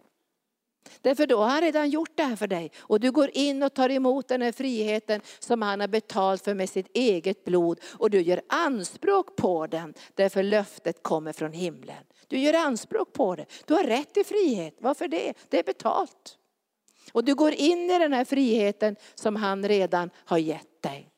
S1: Därför då har han redan gjort det här för dig. Och du går in och tar emot den här friheten som han har betalt för med sitt eget blod. Och du gör anspråk på den, därför löftet kommer från himlen. Du gör anspråk på det. Du har rätt till frihet. Varför det? Det är betalt. Och du går in i den här friheten som han redan har gett dig.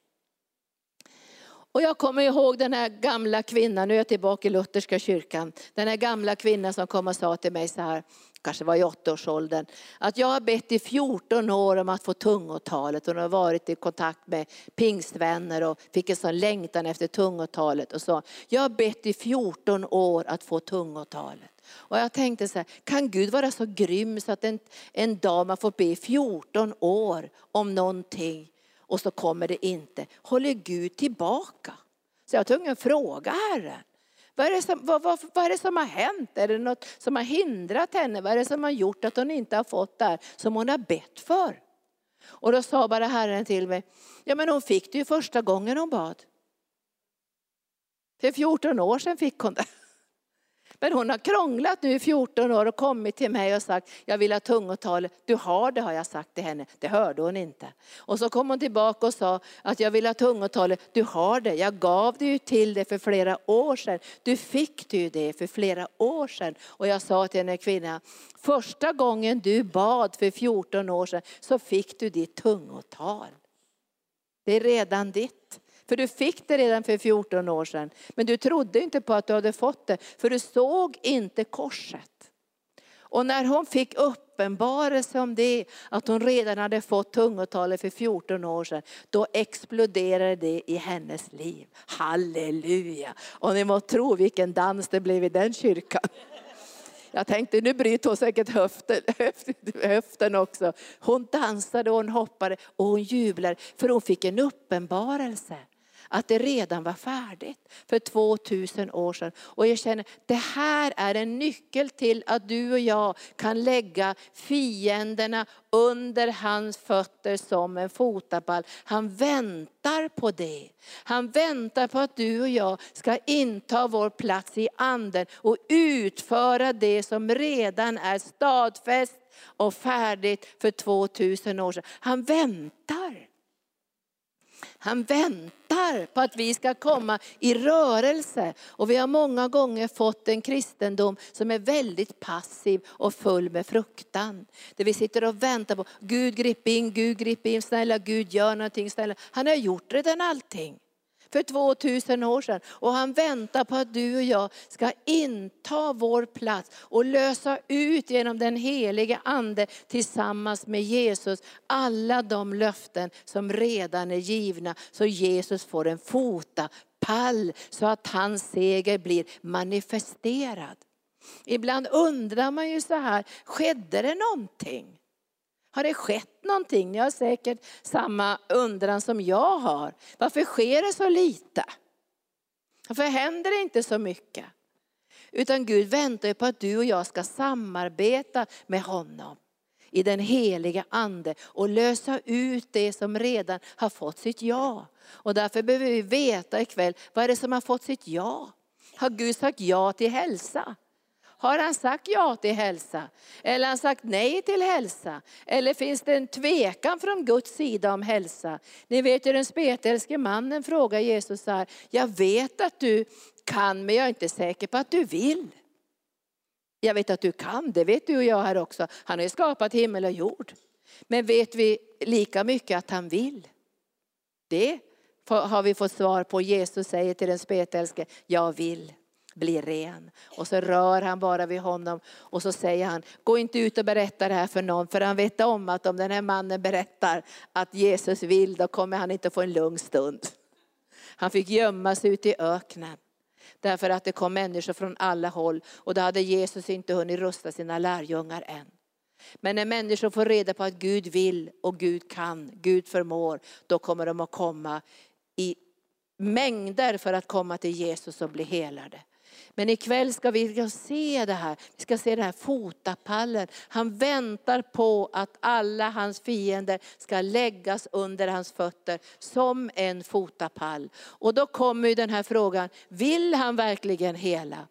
S1: Och jag kommer ihåg den här gamla kvinnan, nu är jag tillbaka i Lutherska kyrkan. Den här gamla kvinnan som kom och sa till mig så här, kanske var i åttaårsåldern, att jag har bett i 14 år om att få tungotalet. Hon har varit i kontakt med pingstvänner och fick en sån längtan efter tungotalet och sa, jag har bett i 14 år att få tungotalet. Och jag tänkte så här, kan Gud vara så grym så att en, en dag man får be i 14 år om någonting och så kommer det inte. Håller Gud tillbaka? Så jag var tvungen att fråga Herren. Vad är, det som, vad, vad, vad är det som har hänt? Är det något som har hindrat henne? Vad är det som har gjort att hon inte har fått det här som hon har bett för? Och då sa bara Herren till mig, ja men hon fick det ju första gången hon bad. För 14 år sedan fick hon det. Men hon har krånglat nu i 14 år och kommit till mig och sagt, jag vill ha tungotal. Du har det har jag sagt till henne. Det hörde hon inte. Och så kom hon tillbaka och sa att jag vill ha tungotal. Du har det. Jag gav det ju till dig för flera år sedan. Du fick det ju det för flera år sedan. Och jag sa till henne kvinna, första gången du bad för 14 år sedan så fick du ditt tungotal. Det är redan ditt. För du fick det redan för 14 år sedan. Men du trodde inte på att du hade fått det, för du såg inte korset. Och när hon fick uppenbarelse om det, att hon redan hade fått tungotalet för 14 år sedan, då exploderade det i hennes liv. Halleluja! Och ni må tro vilken dans det blev i den kyrkan. Jag tänkte nu bryter hon säkert höften, [laughs] höften också. Hon dansade och hon hoppade och hon jublade för hon fick en uppenbarelse att det redan var färdigt för 2000 år sedan. Och jag känner, det här är en nyckel till att du och jag kan lägga fienderna under hans fötter som en fotapall. Han väntar på det. Han väntar på att du och jag ska inta vår plats i anden och utföra det som redan är stadfäst och färdigt för 2000 år sedan. Han väntar. Han väntar på att vi ska komma i rörelse. Och vi har många gånger fått en kristendom som är väldigt passiv och full med fruktan. Där vi sitter och väntar på, Gud grip in, Gud grip in, snälla Gud gör någonting, snälla. Han har gjort redan allting för 2000 år sedan. Och han väntar på att du och jag ska inta vår plats och lösa ut genom den helige ande tillsammans med Jesus alla de löften som redan är givna. Så Jesus får en fota, pall så att hans seger blir manifesterad. Ibland undrar man ju så här, skedde det någonting? Har det skett någonting? Ni har säkert samma undran som jag har. Varför sker det så lite? Varför händer det inte så mycket? Utan Gud väntar på att du och jag ska samarbeta med honom i den heliga ande och lösa ut det som redan har fått sitt ja. Och därför behöver vi veta ikväll, vad är det som har fått sitt ja? Har Gud sagt ja till hälsa? Har han sagt ja till hälsa? Eller har han sagt nej till hälsa? Eller finns det en tvekan från Guds sida om hälsa? Ni vet ju den spetälske mannen frågar Jesus så här, jag vet att du kan men jag är inte säker på att du vill. Jag vet att du kan, det vet du och jag här också. Han har ju skapat himmel och jord. Men vet vi lika mycket att han vill? Det har vi fått svar på. Jesus säger till den spetälske, jag vill bli ren. Och så rör han bara vid honom och så säger han, gå inte ut och berätta det här för någon. För han vet om att om den här mannen berättar att Jesus vill, då kommer han inte få en lugn stund. Han fick gömma sig ute i öknen. Därför att det kom människor från alla håll och då hade Jesus inte hunnit rusta sina lärjungar än. Men när människor får reda på att Gud vill och Gud kan, Gud förmår, då kommer de att komma i mängder för att komma till Jesus och bli helade. Men ikväll ska vi se det här. Vi ska se den här fotapallen. Han väntar på att alla hans fiender ska läggas under hans fötter som en fotapall. Och då kommer den här frågan, vill han verkligen hela?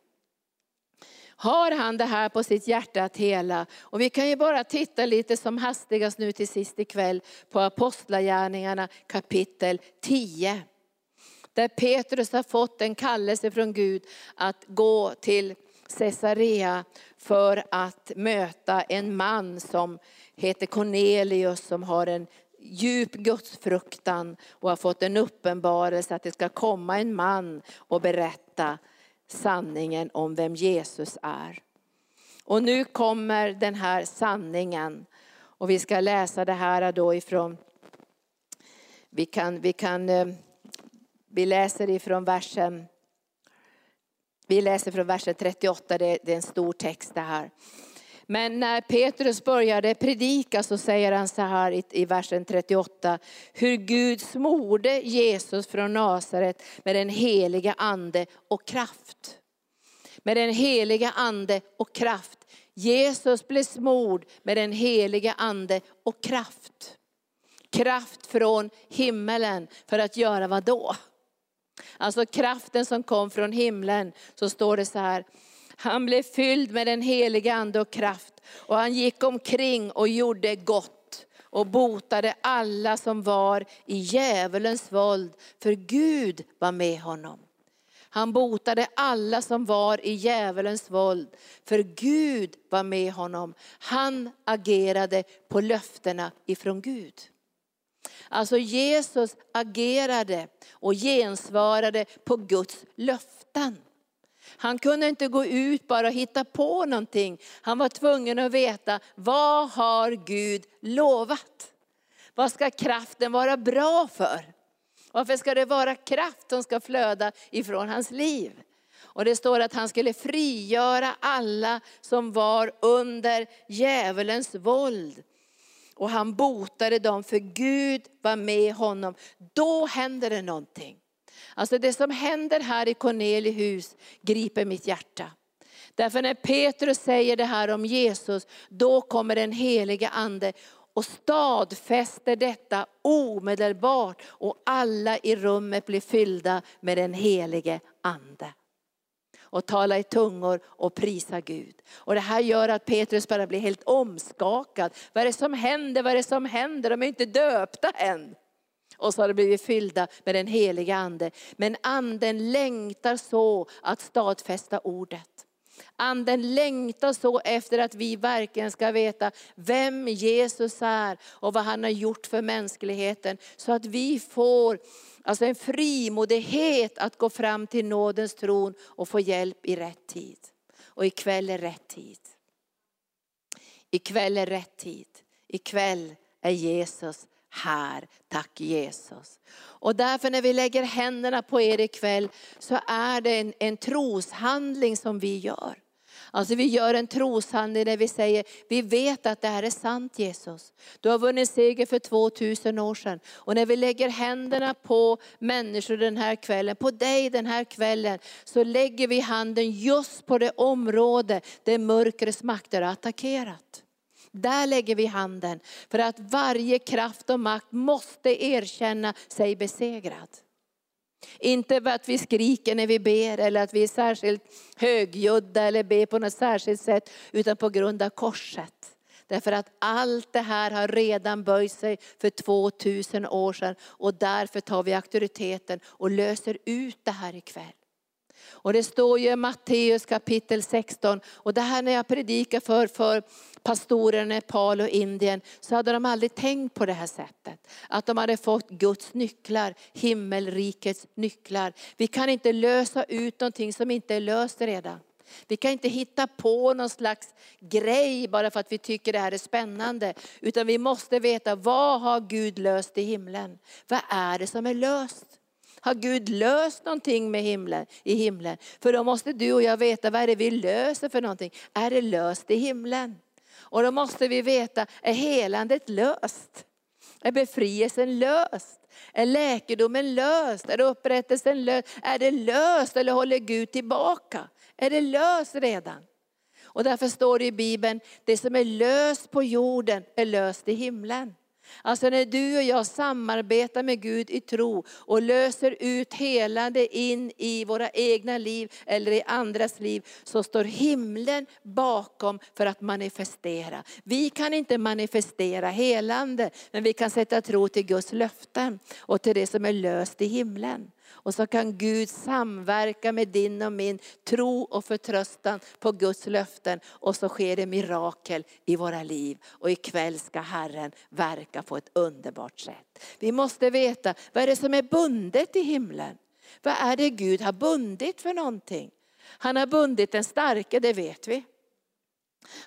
S1: Har han det här på sitt hjärta att hela? Och vi kan ju bara titta lite som hastigast nu till sist ikväll på Apostlagärningarna kapitel 10. Där Petrus har fått en kallelse från Gud att gå till Caesarea för att möta en man som heter Cornelius som har en djup gudsfruktan och har fått en uppenbarelse att det ska komma en man och berätta sanningen om vem Jesus är. Och nu kommer den här sanningen och vi ska läsa det här då ifrån, vi kan, vi kan eh, vi läser ifrån versen, vi läser från versen 38, det är en stor text det här. Men när Petrus började predika så säger han så här i, i versen 38, hur Gud smorde Jesus från Nasaret med den heliga ande och kraft. Med den heliga ande och kraft. Jesus blev smord med den heliga ande och kraft. Kraft från himmelen för att göra vad då? Alltså kraften som kom från himlen, så står det så här. Han blev fylld med den heliga ande och kraft och han gick omkring och gjorde gott och botade alla som var i djävulens våld, för Gud var med honom. Han botade alla som var i djävulens våld, för Gud var med honom. Han agerade på löftena ifrån Gud. Alltså Jesus agerade och gensvarade på Guds löften. Han kunde inte gå ut bara och hitta på någonting. Han var tvungen att veta, vad har Gud lovat? Vad ska kraften vara bra för? Varför ska det vara kraft som ska flöda ifrån hans liv? Och det står att han skulle frigöra alla som var under djävulens våld. Och han botade dem för Gud var med honom. Då händer det någonting. Alltså det som händer här i Cornelius griper mitt hjärta. Därför när Petrus säger det här om Jesus, då kommer den helige ande och stadfäster detta omedelbart och alla i rummet blir fyllda med den helige ande och tala i tungor och prisa Gud. Och det här gör att Petrus bara blir helt omskakad. Vad är det som händer? Vad är det som händer? De är inte döpta än. Och så har de blivit fyllda med den heliga ande. Men anden längtar så att stadfästa ordet. Anden längtar så efter att vi verkligen ska veta vem Jesus är och vad han har gjort för mänskligheten. Så att vi får alltså en frimodighet att gå fram till nådens tron och få hjälp i rätt tid. Och ikväll är rätt tid. Ikväll är rätt tid. Ikväll är Jesus här. Tack Jesus. Och därför när vi lägger händerna på er ikväll så är det en, en troshandling som vi gör. Alltså vi gör en troshandling där vi säger, vi vet att det här är sant Jesus. Du har vunnit seger för 2000 år sedan. Och när vi lägger händerna på människor den här kvällen, på dig den här kvällen, så lägger vi handen just på det område där mörkrets makter har attackerat. Där lägger vi handen. För att varje kraft och makt måste erkänna sig besegrad. Inte för att vi skriker när vi ber eller att vi är särskilt högljudda eller ber på något särskilt sätt, utan på grund av korset. Därför att allt det här har redan böjt sig för 2000 år sedan och därför tar vi auktoriteten och löser ut det här ikväll. Och det står ju i Matteus kapitel 16, och det här när jag predikar för, för pastorer i Nepal och Indien, så hade de aldrig tänkt på det här sättet. Att de hade fått Guds nycklar, himmelrikets nycklar. Vi kan inte lösa ut någonting som inte är löst redan. Vi kan inte hitta på någon slags grej bara för att vi tycker det här är spännande. Utan vi måste veta, vad har Gud löst i himlen? Vad är det som är löst? Har Gud löst någonting med himlen, i himlen? För då måste du och jag veta vad är det vi löser för någonting. Är det löst i himlen? Och då måste vi veta, är helandet löst? Är befrielsen löst? Är läkedomen löst? Är upprättelsen löst? Är det löst eller håller Gud tillbaka? Är det löst redan? Och därför står det i Bibeln, det som är löst på jorden är löst i himlen. Alltså när du och jag samarbetar med Gud i tro och löser ut helande in i våra egna liv eller i andras liv, så står himlen bakom för att manifestera. Vi kan inte manifestera helande, men vi kan sätta tro till Guds löften och till det som är löst i himlen. Och så kan Gud samverka med din och min tro och förtröstan på Guds löften. Och så sker det mirakel i våra liv. Och ikväll ska Herren verka på ett underbart sätt. Vi måste veta, vad är det som är bundet i himlen? Vad är det Gud har bundit för någonting? Han har bundit den starke, det vet vi.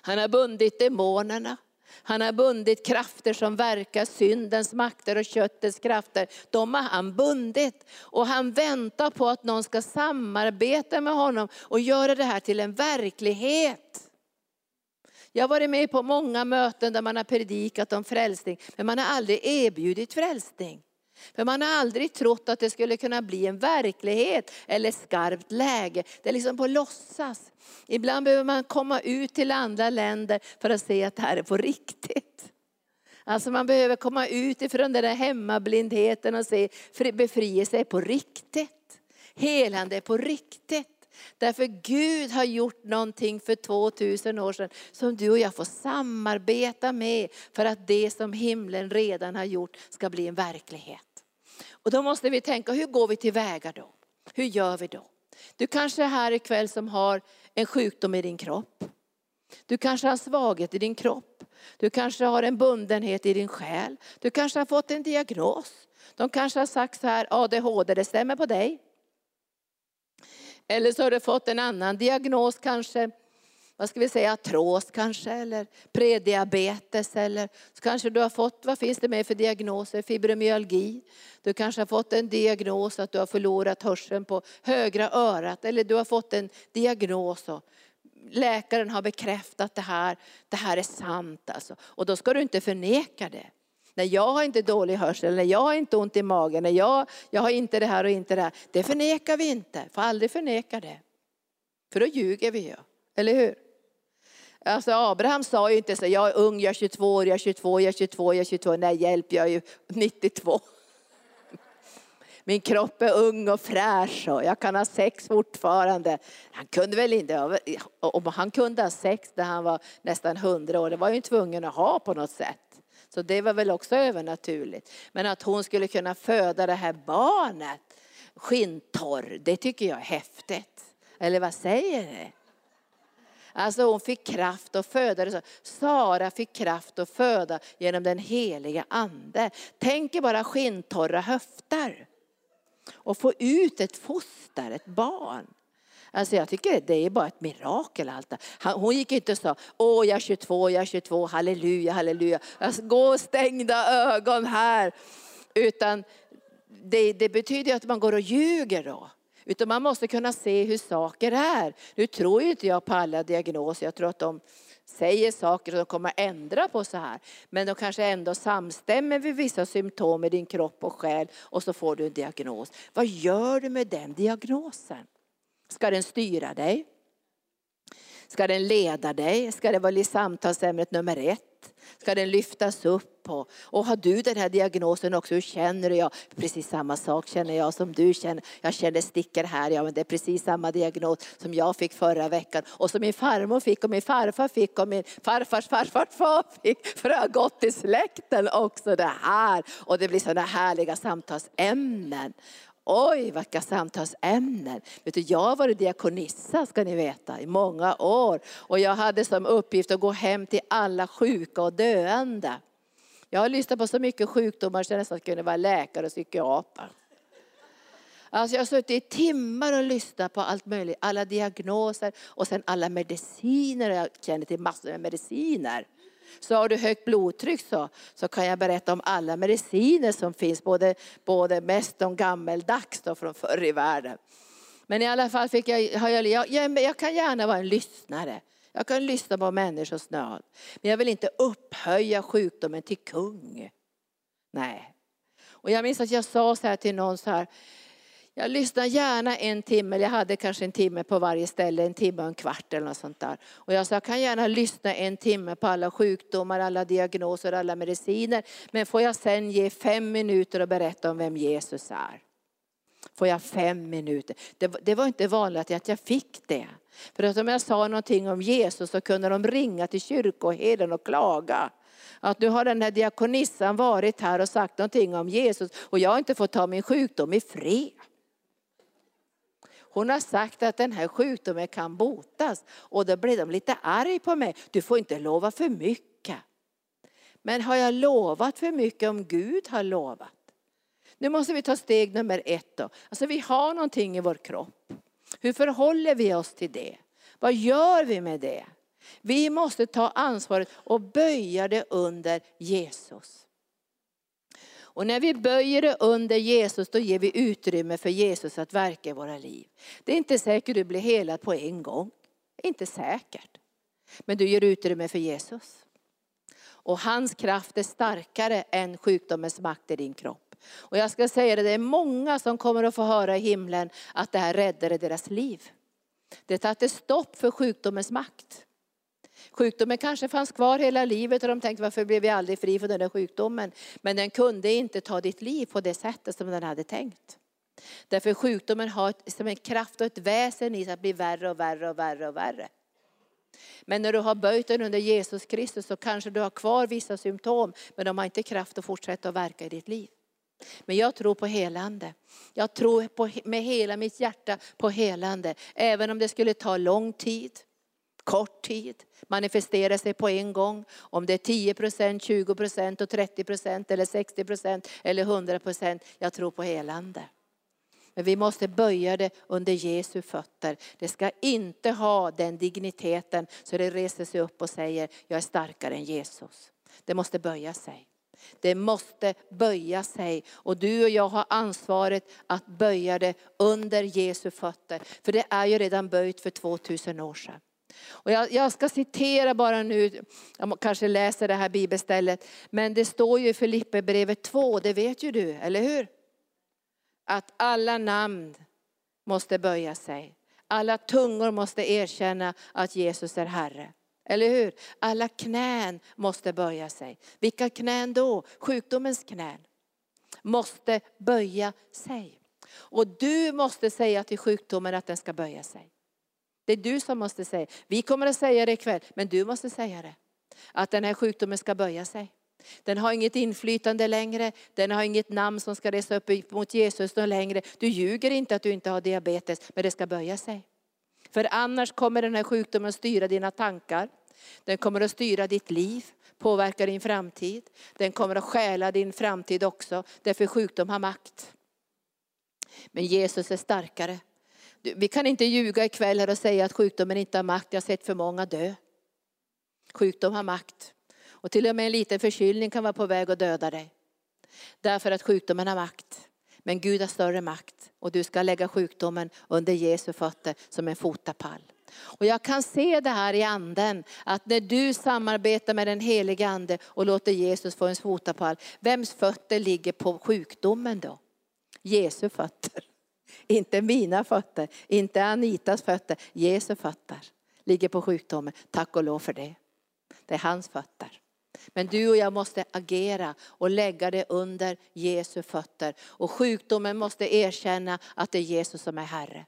S1: Han har bundit demonerna. Han har bundit krafter som verkar, syndens makter och köttets krafter. De har han bundit. Och han väntar på att någon ska samarbeta med honom och göra det här till en verklighet. Jag har varit med på många möten där man har predikat om frälsning, men man har aldrig erbjudit frälsning. För man har aldrig trott att det skulle kunna bli en verklighet eller skarpt läge. Det är liksom på låtsas. Ibland behöver man komma ut till andra länder för att se att det här är på riktigt. Alltså man behöver komma ut ifrån den där hemmablindheten och se befrielse är på riktigt. Helande är på riktigt. Därför Gud har gjort någonting för 2000 år sedan som du och jag får samarbeta med för att det som himlen redan har gjort ska bli en verklighet. Och då måste vi tänka, hur går vi tillväga då? Hur gör vi då? Du kanske är här ikväll som har en sjukdom i din kropp. Du kanske har svaghet i din kropp. Du kanske har en bundenhet i din själ. Du kanske har fått en diagnos. De kanske har sagt så här, ADHD, det stämmer på dig. Eller så har du fått en annan diagnos kanske. Vad ska vi säga, artros kanske, eller prediabetes. Eller så kanske du har fått, vad finns det mer för diagnoser? Fibromyalgi. Du kanske har fått en diagnos att du har förlorat hörseln på högra örat. Eller du har fått en diagnos och läkaren har bekräftat det här, det här är sant alltså. Och då ska du inte förneka det. När jag har inte dålig hörsel, när jag har inte ont i magen, när jag, jag har inte det här och inte det här. Det förnekar vi inte, får aldrig förneka det. För då ljuger vi ju, eller hur? Alltså Abraham sa ju inte så, jag är ung, jag är 22 år, jag är 22, jag är 22, jag är 22, nej hjälp, jag är ju 92. [laughs] Min kropp är ung och fräsch och jag kan ha sex fortfarande. Han kunde väl inte, om han kunde ha sex när han var nästan 100 år, det var ju tvungen att ha på något sätt. Så det var väl också övernaturligt. Men att hon skulle kunna föda det här barnet skinntorr, det tycker jag är häftigt. Eller vad säger ni? Alltså hon fick kraft att föda. Det Sara fick kraft att föda genom den heliga ande. Tänk er bara skinntorra höfter. Och få ut ett foster, ett barn. Alltså jag tycker det är bara ett mirakel allt det. Hon gick inte och sa, åh jag är 22, jag är 22, halleluja, halleluja. Alltså, gå stängda ögon här. Utan det, det betyder att man går och ljuger då. Utan man måste kunna se hur saker är. Nu tror ju inte jag på alla diagnoser, jag tror att de säger saker och de kommer att ändra på så här. Men de kanske ändå samstämmer vid vissa symptom i din kropp och själ och så får du en diagnos. Vad gör du med den diagnosen? Ska den styra dig? Ska den leda dig? Ska det vara samtalsämnet nummer ett? Ska den lyftas upp? Och, och har du den här diagnosen också, hur känner du? Ja, precis samma sak känner jag som du känner. Jag känner stickor här, ja men det är precis samma diagnos som jag fick förra veckan. Och som min farmor fick och min farfar fick och min farfars farfar far fick. För det har gått i släkten också det här. Och det blir sådana härliga samtalsämnen. Oj, vilka samtalsämnen. Vet du, jag har varit diakonissa ska ni veta i många år. Och jag hade som uppgift att gå hem till alla sjuka och döende. Jag har lyssnat på så mycket sjukdomar så jag nästan kunde vara läkare och psykiater. Alltså jag har suttit i timmar och lyssnat på allt möjligt, alla diagnoser och sen alla mediciner. Jag känner till massor med mediciner. Så har du högt blodtryck så, så kan jag berätta om alla mediciner som finns, både, både mest de gammeldags då från förr i världen. Men i alla fall fick jag, har jag, jag, jag kan gärna vara en lyssnare. Jag kan lyssna på människors nöd. Men jag vill inte upphöja sjukdomen till kung. Nej. Och jag minns att jag sa så här till någon så här, jag lyssnade gärna en timme, jag hade kanske en timme på varje ställe, en timme och en kvart eller något sånt där. Och jag sa, jag kan gärna lyssna en timme på alla sjukdomar, alla diagnoser, alla mediciner. Men får jag sen ge fem minuter och berätta om vem Jesus är? Får jag fem minuter? Det, det var inte vanligt att jag fick det. För att om jag sa någonting om Jesus så kunde de ringa till kyrkoherden och klaga att nu har den här diakonissan varit här och sagt någonting om Jesus och jag har inte fått ta min sjukdom i fred. Hon har sagt att den här sjukdomen kan botas. Och då blir de lite arg på mig. Du får inte lova för mycket. Men har jag lovat för mycket om Gud har lovat? Nu måste vi ta steg nummer ett då. Alltså vi har någonting i vår kropp. Hur förhåller vi oss till det? Vad gör vi med det? Vi måste ta ansvaret och böja det under Jesus. Och när vi böjer det under Jesus, då ger vi utrymme för Jesus att verka i våra liv. Det är inte säkert att du blir helad på en gång. Inte säkert. Men du ger utrymme för Jesus. Och hans kraft är starkare än sjukdomens makt i din kropp. Och jag ska säga det, det är många som kommer att få höra i himlen att det här räddade deras liv. Det satte stopp för sjukdomens makt. Sjukdomen kanske fanns kvar hela livet och de tänkte varför blev vi aldrig fri från den där sjukdomen. Men den kunde inte ta ditt liv på det sättet som den hade tänkt. Därför sjukdomen har ett, som en kraft och ett väsen i sig att bli värre och värre och värre och värre. Men när du har böjt den under Jesus Kristus så kanske du har kvar vissa symptom men de har inte kraft att fortsätta att verka i ditt liv. Men jag tror på helande. Jag tror på, med hela mitt hjärta på helande. Även om det skulle ta lång tid, kort tid manifestera sig på en gång. Om det är 10 procent, 20 procent och 30 procent eller 60 procent eller 100 procent. Jag tror på helande. Men vi måste böja det under Jesu fötter. Det ska inte ha den digniteten så det reser sig upp och säger, jag är starkare än Jesus. Det måste böja sig. Det måste böja sig och du och jag har ansvaret att böja det under Jesu fötter. För det är ju redan böjt för 2000 år sedan. Och jag, jag, ska citera bara nu, jag kanske läser det här bibelstället, men det står ju i Filipperbrevet 2, det vet ju du, eller hur? Att alla namn måste böja sig. Alla tungor måste erkänna att Jesus är Herre. Eller hur? Alla knän måste böja sig. Vilka knän då? Sjukdomens knän. Måste böja sig. Och du måste säga till sjukdomen att den ska böja sig. Det är du som måste säga. Vi kommer att säga det ikväll, men du måste säga det. Att den här sjukdomen ska böja sig. Den har inget inflytande längre, den har inget namn som ska resa upp mot Jesus längre. Du ljuger inte att du inte har diabetes, men det ska böja sig. För annars kommer den här sjukdomen att styra dina tankar. Den kommer att styra ditt liv, påverka din framtid. Den kommer att stjäla din framtid också, därför sjukdom har makt. Men Jesus är starkare. Vi kan inte ljuga ikväll här och säga att sjukdomen inte har makt. Jag har sett för många dö. Sjukdom har makt. Och till och med en liten förkylning kan vara på väg att döda dig. Därför att sjukdomen har makt. Men Gud har större makt och du ska lägga sjukdomen under Jesu fötter som en fotapall. Och jag kan se det här i anden, att när du samarbetar med den helige ande och låter Jesus få en fotapall, vems fötter ligger på sjukdomen då? Jesu fötter. Inte mina fötter, inte Anitas fötter, Jesu fötter ligger på sjukdomen. Tack och lov för det. Det är hans fötter. Men du och jag måste agera och lägga det under Jesu fötter. Och sjukdomen måste erkänna att det är Jesus som är Herre.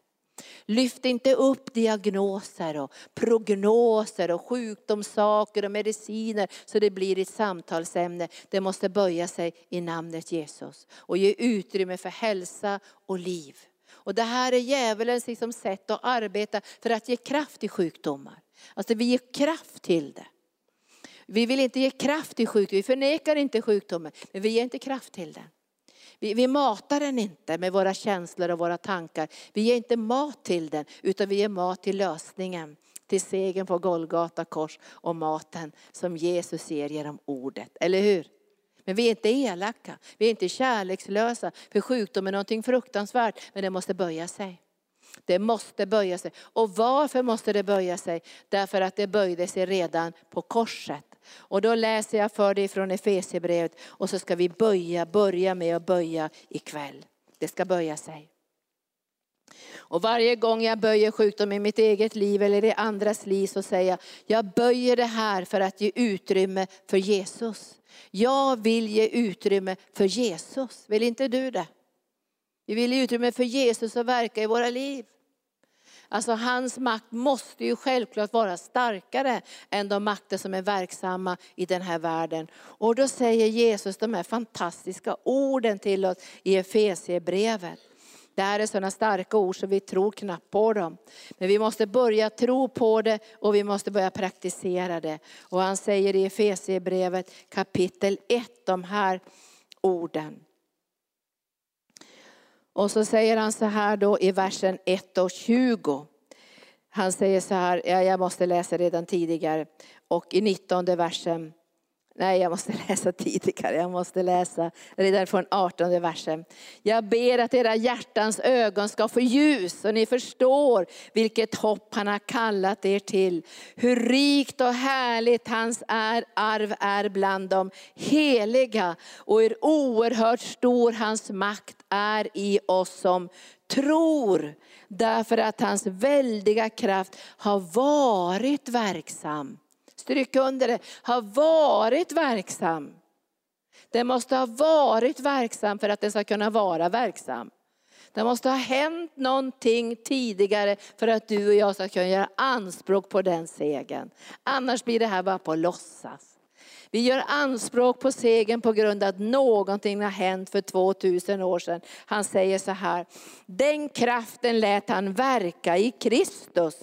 S1: Lyft inte upp diagnoser och prognoser och sjukdomssaker och mediciner så det blir ett samtalsämne. Det måste böja sig i namnet Jesus och ge utrymme för hälsa och liv. Och det här är djävulens liksom sätt att arbeta för att ge kraft till sjukdomar. Alltså vi ger kraft till det. Vi vill inte ge kraft till sjukdomen, vi förnekar inte sjukdomen, men vi ger inte kraft till den. Vi, vi matar den inte med våra känslor och våra tankar. Vi ger inte mat till den, utan vi ger mat till lösningen. Till segern på Golgata kors och maten som Jesus ger genom ordet. Eller hur? Men vi är inte elaka, vi är inte kärlekslösa. För sjukdom är någonting fruktansvärt, men det måste böja sig. Det måste böja sig. Och varför måste det böja sig? Därför att det böjde sig redan på korset. Och då läser jag för dig från Efesierbrevet och så ska vi böja, börja med att böja ikväll. Det ska böja sig. Och varje gång jag böjer sjukdom i mitt eget liv eller i andras liv så säger jag, jag böjer det här för att ge utrymme för Jesus. Jag vill ge utrymme för Jesus. Vill inte du det? Vi vill ge utrymme för Jesus att verka i våra liv. Alltså hans makt måste ju självklart vara starkare än de makter som är verksamma i den här världen. Och då säger Jesus de här fantastiska orden till oss i Efesierbrevet. Det här är sådana starka ord så vi tror knappt på dem. Men vi måste börja tro på det och vi måste börja praktisera det. Och han säger i Efesierbrevet kapitel 1 de här orden. Och så säger han så här då i versen 1 och 20. Han säger så här, ja, jag måste läsa redan tidigare. Och i 19 versen Nej, jag måste [laughs] läsa tidigare. Jag måste läsa redan från 18 versen. Jag ber att era hjärtans ögon ska få ljus och ni förstår vilket hopp han har kallat er till. Hur rikt och härligt hans är, arv är bland de heliga och hur oerhört stor hans makt är i oss som tror. Därför att hans väldiga kraft har varit verksam stryk under det, har varit verksam. Den måste ha varit verksam för att den ska kunna vara verksam. Det måste ha hänt någonting tidigare för att du och jag ska kunna göra anspråk på den segern. Annars blir det här bara på låtsas. Vi gör anspråk på segern på grund av att någonting har hänt för 2000 år sedan. Han säger så här, den kraften lät han verka i Kristus,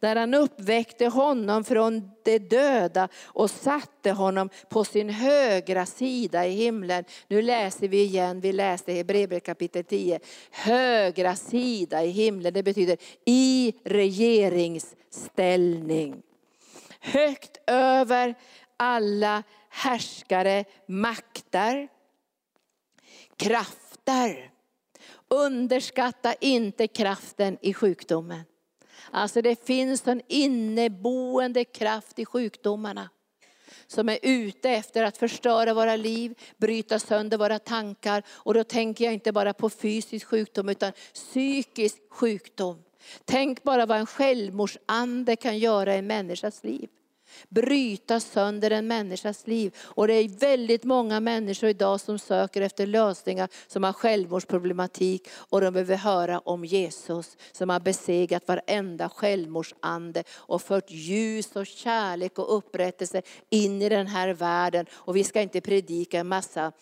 S1: när han uppväckte honom från de döda och satte honom på sin högra sida i himlen. Nu läser vi igen, vi läste Hebreerbrevet kapitel 10. Högra sida i himlen, det betyder i regeringsställning. Högt över alla härskare, makter, krafter. Underskatta inte kraften i sjukdomen. Alltså det finns en inneboende kraft i sjukdomarna som är ute efter att förstöra våra liv, bryta sönder våra tankar. Och då tänker jag inte bara på fysisk sjukdom utan psykisk sjukdom. Tänk bara vad en självmordsande kan göra i en människas liv bryta sönder en människas liv. Och det är väldigt många människor idag som söker efter lösningar som har självmordsproblematik och de behöver höra om Jesus som har besegrat varenda självmordsande och fört ljus och kärlek och upprättelse in i den här världen. Och vi ska inte predika en massa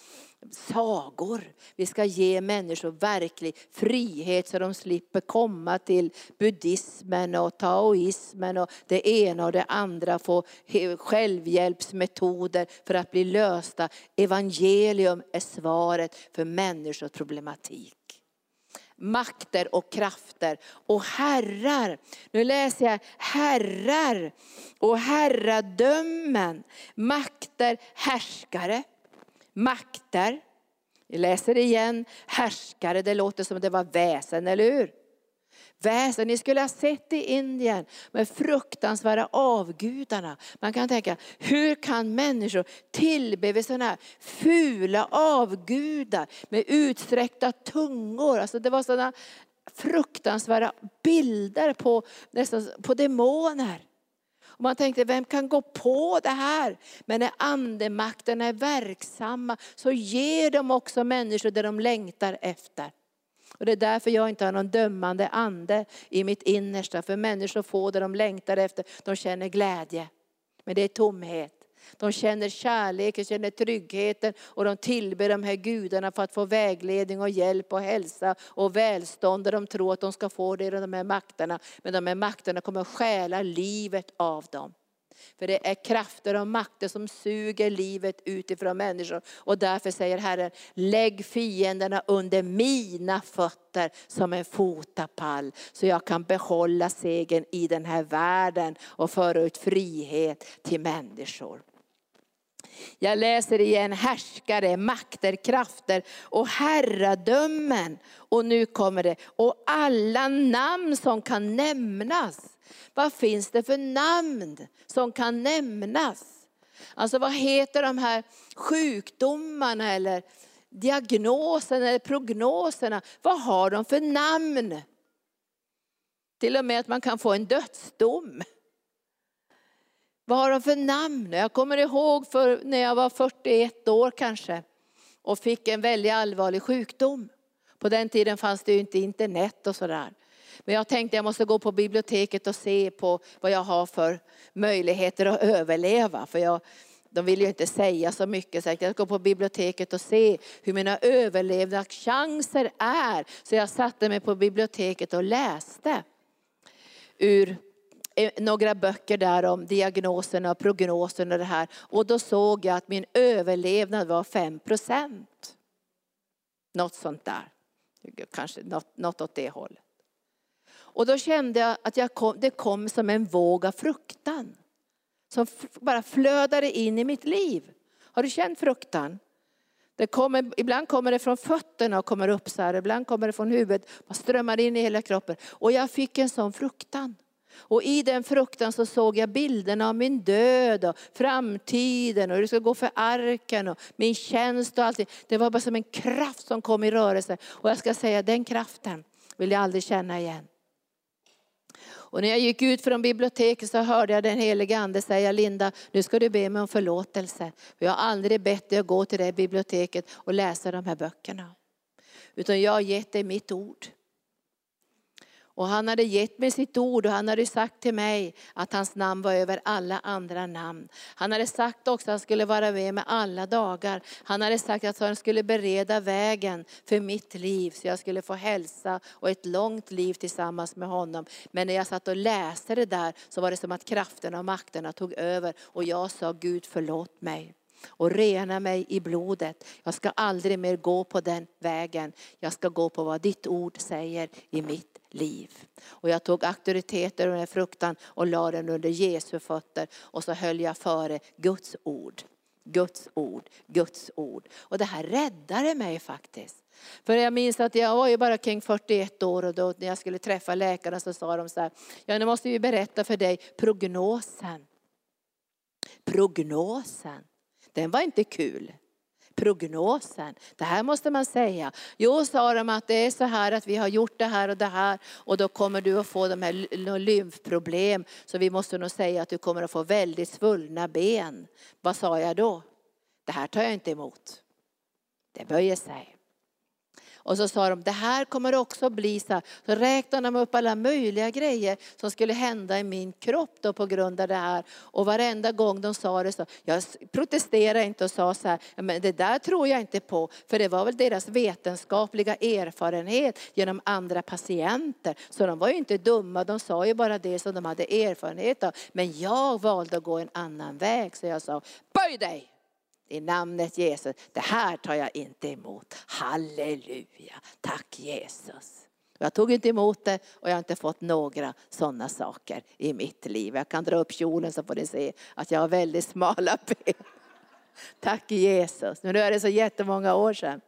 S1: sagor. Vi ska ge människor verklig frihet så de slipper komma till buddhismen och taoismen och det ena och det andra. Få självhjälpsmetoder för att bli lösta. Evangelium är svaret för människors problematik makter och krafter och herrar. Nu läser jag herrar och herradömen, makter, härskare makter. Vi läser igen, härskare, det låter som det var väsen, eller hur? Väsen, ni skulle ha sett i Indien med fruktansvärda avgudarna. Man kan tänka, hur kan människor tillbe vid sådana här fula avgudar med utsträckta tungor? Alltså det var sådana fruktansvärda bilder på, nästan, på demoner. Och man tänkte, vem kan gå på det här? Men när andemakterna är verksamma så ger de också människor det de längtar efter. Och det är därför jag inte har någon dömande ande i mitt innersta. För människor får det de längtar efter, de känner glädje. Men det är tomhet. De känner kärleken, känner tryggheten och de tillber de här gudarna för att få vägledning och hjälp och hälsa och välstånd. Och de tror att de ska få det i de här makterna. Men de här makterna kommer att stjäla livet av dem. För det är krafter och makter som suger livet utifrån människor. Och därför säger Herren, lägg fienderna under mina fötter som en fotapall. Så jag kan behålla segern i den här världen och föra ut frihet till människor. Jag läser igen härskare, makter, krafter och herradömen. Och nu kommer det, och alla namn som kan nämnas. Vad finns det för namn som kan nämnas? Alltså vad heter de här sjukdomarna eller diagnoserna eller prognoserna? Vad har de för namn? Till och med att man kan få en dödsdom. Vad har de för namn? Jag kommer ihåg för när jag var 41 år kanske och fick en väldigt allvarlig sjukdom. På den tiden fanns det ju inte internet och sådär. Men jag tänkte jag måste gå på biblioteket och se på vad jag har för möjligheter att överleva. För jag, de vill ju inte säga så mycket. Så jag ska gå på biblioteket och se hur mina överlevnadschanser är. Så jag satte mig på biblioteket och läste ur Eh, några böcker där om diagnoserna och prognosen och det här. Och då såg jag att min överlevnad var 5 procent. Något sånt där. Kanske något, något åt det hållet. Och då kände jag att jag kom, det kom som en våg av fruktan. Som bara flödade in i mitt liv. Har du känt fruktan? Det kommer, ibland kommer det från fötterna och kommer upp så här. Ibland kommer det från huvudet och strömmar in i hela kroppen. Och jag fick en sån fruktan. Och i den fruktan så såg jag bilderna av min död och framtiden och hur det ska gå för arken och min tjänst och allting. Det var bara som en kraft som kom i rörelse. Och jag ska säga, den kraften vill jag aldrig känna igen. Och när jag gick ut från biblioteket så hörde jag den helige ande säga, Linda, nu ska du be mig om förlåtelse. Jag har aldrig bett dig att gå till det biblioteket och läsa de här böckerna. Utan jag har gett dig mitt ord. Och han hade gett mig sitt ord och han hade sagt till mig att hans namn var över alla andra namn. Han hade sagt också att han skulle vara med mig alla dagar. Han hade sagt att han skulle bereda vägen för mitt liv så jag skulle få hälsa och ett långt liv tillsammans med honom. Men när jag satt och läste det där så var det som att krafterna och makterna tog över och jag sa Gud förlåt mig och rena mig i blodet. Jag ska aldrig mer gå på den vägen. Jag ska gå på vad ditt ord säger i mitt liv. Och jag tog auktoriteter och den fruktan och la den under Jesu fötter och så höll jag före Guds ord. Guds ord, Guds ord. Och det här räddade mig faktiskt. För jag minns att jag var ju bara kring 41 år och då när jag skulle träffa läkarna så sa de så här, ja nu måste vi berätta för dig prognosen. Prognosen. Den var inte kul. Prognosen, det här måste man säga. Jo, sa de att det är så här att vi har gjort det här och det här och då kommer du att få de här lymfproblem. Så vi måste nog säga att du kommer att få väldigt svullna ben. Vad sa jag då? Det här tar jag inte emot. Det böjer sig. Och så sa de, det här kommer också bli så här. Så räknade de upp alla möjliga grejer som skulle hända i min kropp då på grund av det här. Och varenda gång de sa det så, jag protesterade inte och sa så här, men det där tror jag inte på. För det var väl deras vetenskapliga erfarenhet genom andra patienter. Så de var ju inte dumma, de sa ju bara det som de hade erfarenhet av. Men jag valde att gå en annan väg. Så jag sa, böj dig! I namnet Jesus. Det här tar jag inte emot. Halleluja. Tack Jesus. Jag tog inte emot det och jag har inte fått några sådana saker i mitt liv. Jag kan dra upp kjolen så får ni se att jag har väldigt smala [laughs] ben. Tack Jesus. Men Nu är det så jättemånga år sedan.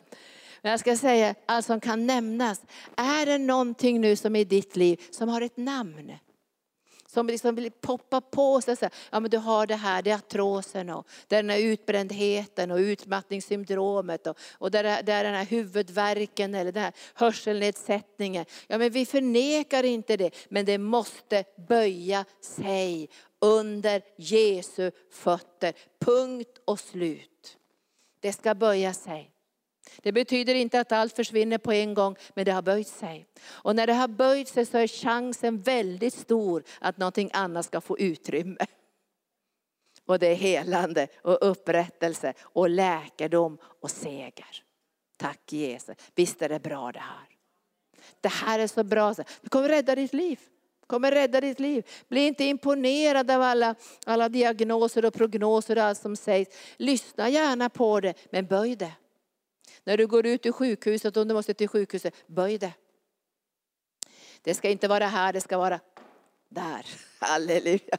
S1: Men jag ska säga, allt som kan nämnas. Är det någonting nu som i ditt liv som har ett namn? Som liksom vill poppa på sig. Så ja, men du har det här, det är artrosen och den här utbrändheten och utmattningssyndromet och, och det, är, det är den här huvudvärken eller den här hörselnedsättningen. Ja, men vi förnekar inte det, men det måste böja sig under Jesu fötter. Punkt och slut. Det ska böja sig. Det betyder inte att allt försvinner på en gång, men det har böjt sig. Och när det har böjt sig så är chansen väldigt stor att någonting annat ska få utrymme. Och det är helande och upprättelse och läkedom och seger. Tack Jesus. Visst är det bra det här. Det här är så bra. Det kommer rädda ditt liv. kommer rädda ditt liv. Bli inte imponerad av alla, alla diagnoser och prognoser och allt som sägs. Lyssna gärna på det, men böj det. När du går ut ur sjukhuset, om du måste till sjukhuset, böj det. Det ska inte vara här, det ska vara där. [laughs] Halleluja.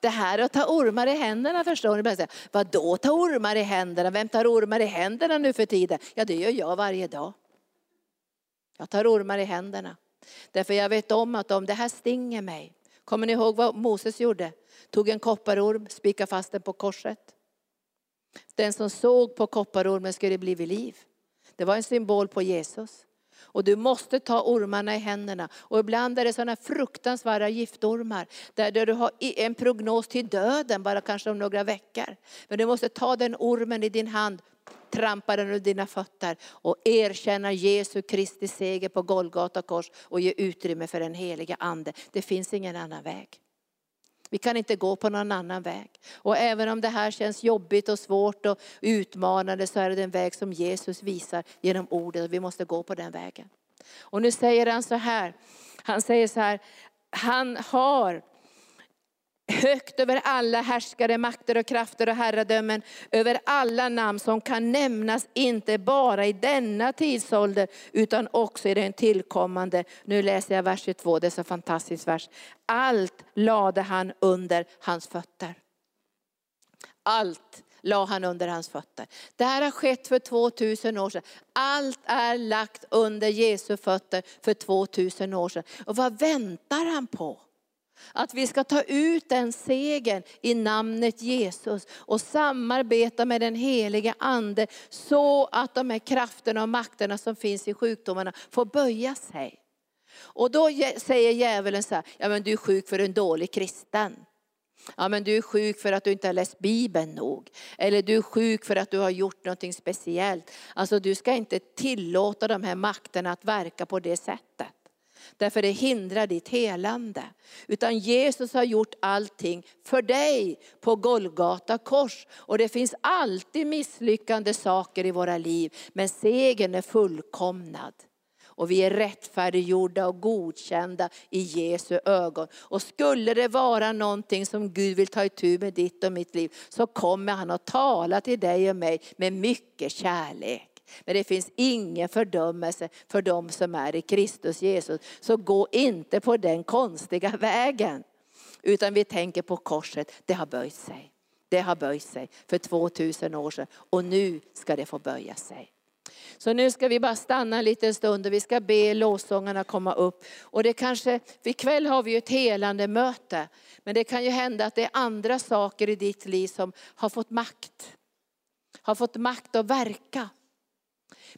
S1: Det här att ta ormar i händerna förstår ni. Vad då ta ormar i händerna? Vem tar ormar i händerna nu för tiden? Ja det gör jag varje dag. Jag tar ormar i händerna. Därför jag vet om att om det här stinger mig. Kommer ni ihåg vad Moses gjorde? Tog en kopparorm, spikade fast den på korset. Den som såg på kopparormen skulle bli vid liv. Det var en symbol på Jesus. Och du måste ta ormarna i händerna. Och ibland är det sådana fruktansvärda giftormar. Där, du har en prognos till döden, bara kanske om några veckor. Men du måste ta den ormen i din hand, trampa den under dina fötter och erkänna Jesu Kristi seger på Golgata kors och ge utrymme för den heliga ande. Det finns ingen annan väg. Vi kan inte gå på någon annan väg. Och även om det här känns jobbigt och svårt och utmanande så är det den väg som Jesus visar genom ordet. Vi måste gå på den vägen. Och nu säger han så här, han säger så här, han har högt över alla härskare, makter och krafter och herradömen, över alla namn som kan nämnas, inte bara i denna tidsålder, utan också i den tillkommande. Nu läser jag vers 22, det är så fantastiskt vers. Allt lade han under hans fötter. Allt la han under hans fötter. Det här har skett för 2000 år sedan. Allt är lagt under Jesu fötter för 2000 år sedan. Och vad väntar han på? Att vi ska ta ut den segern i namnet Jesus och samarbeta med den helige ande så att de här krafterna och makterna som finns i sjukdomarna får böja sig. Och då säger djävulen så här, ja men du är sjuk för en dålig kristen. Ja men du är sjuk för att du inte har läst Bibeln nog. Eller du är sjuk för att du har gjort någonting speciellt. Alltså du ska inte tillåta de här makterna att verka på det sättet. Därför det hindrar ditt helande. Utan Jesus har gjort allting för dig på Golgata kors. Och det finns alltid misslyckande saker i våra liv, men segern är fullkomnad. Och vi är rättfärdiggjorda och godkända i Jesu ögon. Och skulle det vara någonting som Gud vill ta itu med ditt och mitt liv, så kommer han att tala till dig och mig med mycket kärlek. Men det finns ingen fördömelse för dem som är i Kristus Jesus. Så gå inte på den konstiga [laughs] vägen. Utan vi tänker på korset, det har böjt sig. Det har böjt sig för 2000 år sedan och nu ska det få böja sig. Så nu ska vi bara stanna en liten stund och vi ska be lovsångarna komma upp. Och det kanske, ikväll har vi ju ett helande möte. Men det kan ju hända att det är andra saker i ditt liv som har fått makt. Har fått makt att verka.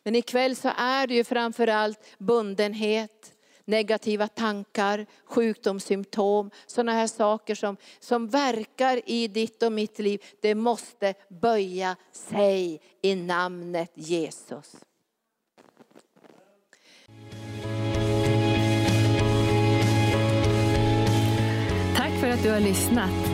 S1: Men ikväll så är det ju framförallt bundenhet, negativa tankar, sjukdomssymptom, sådana här saker som, som verkar i ditt och mitt liv. Det måste böja sig i namnet Jesus.
S2: Tack för att du har lyssnat.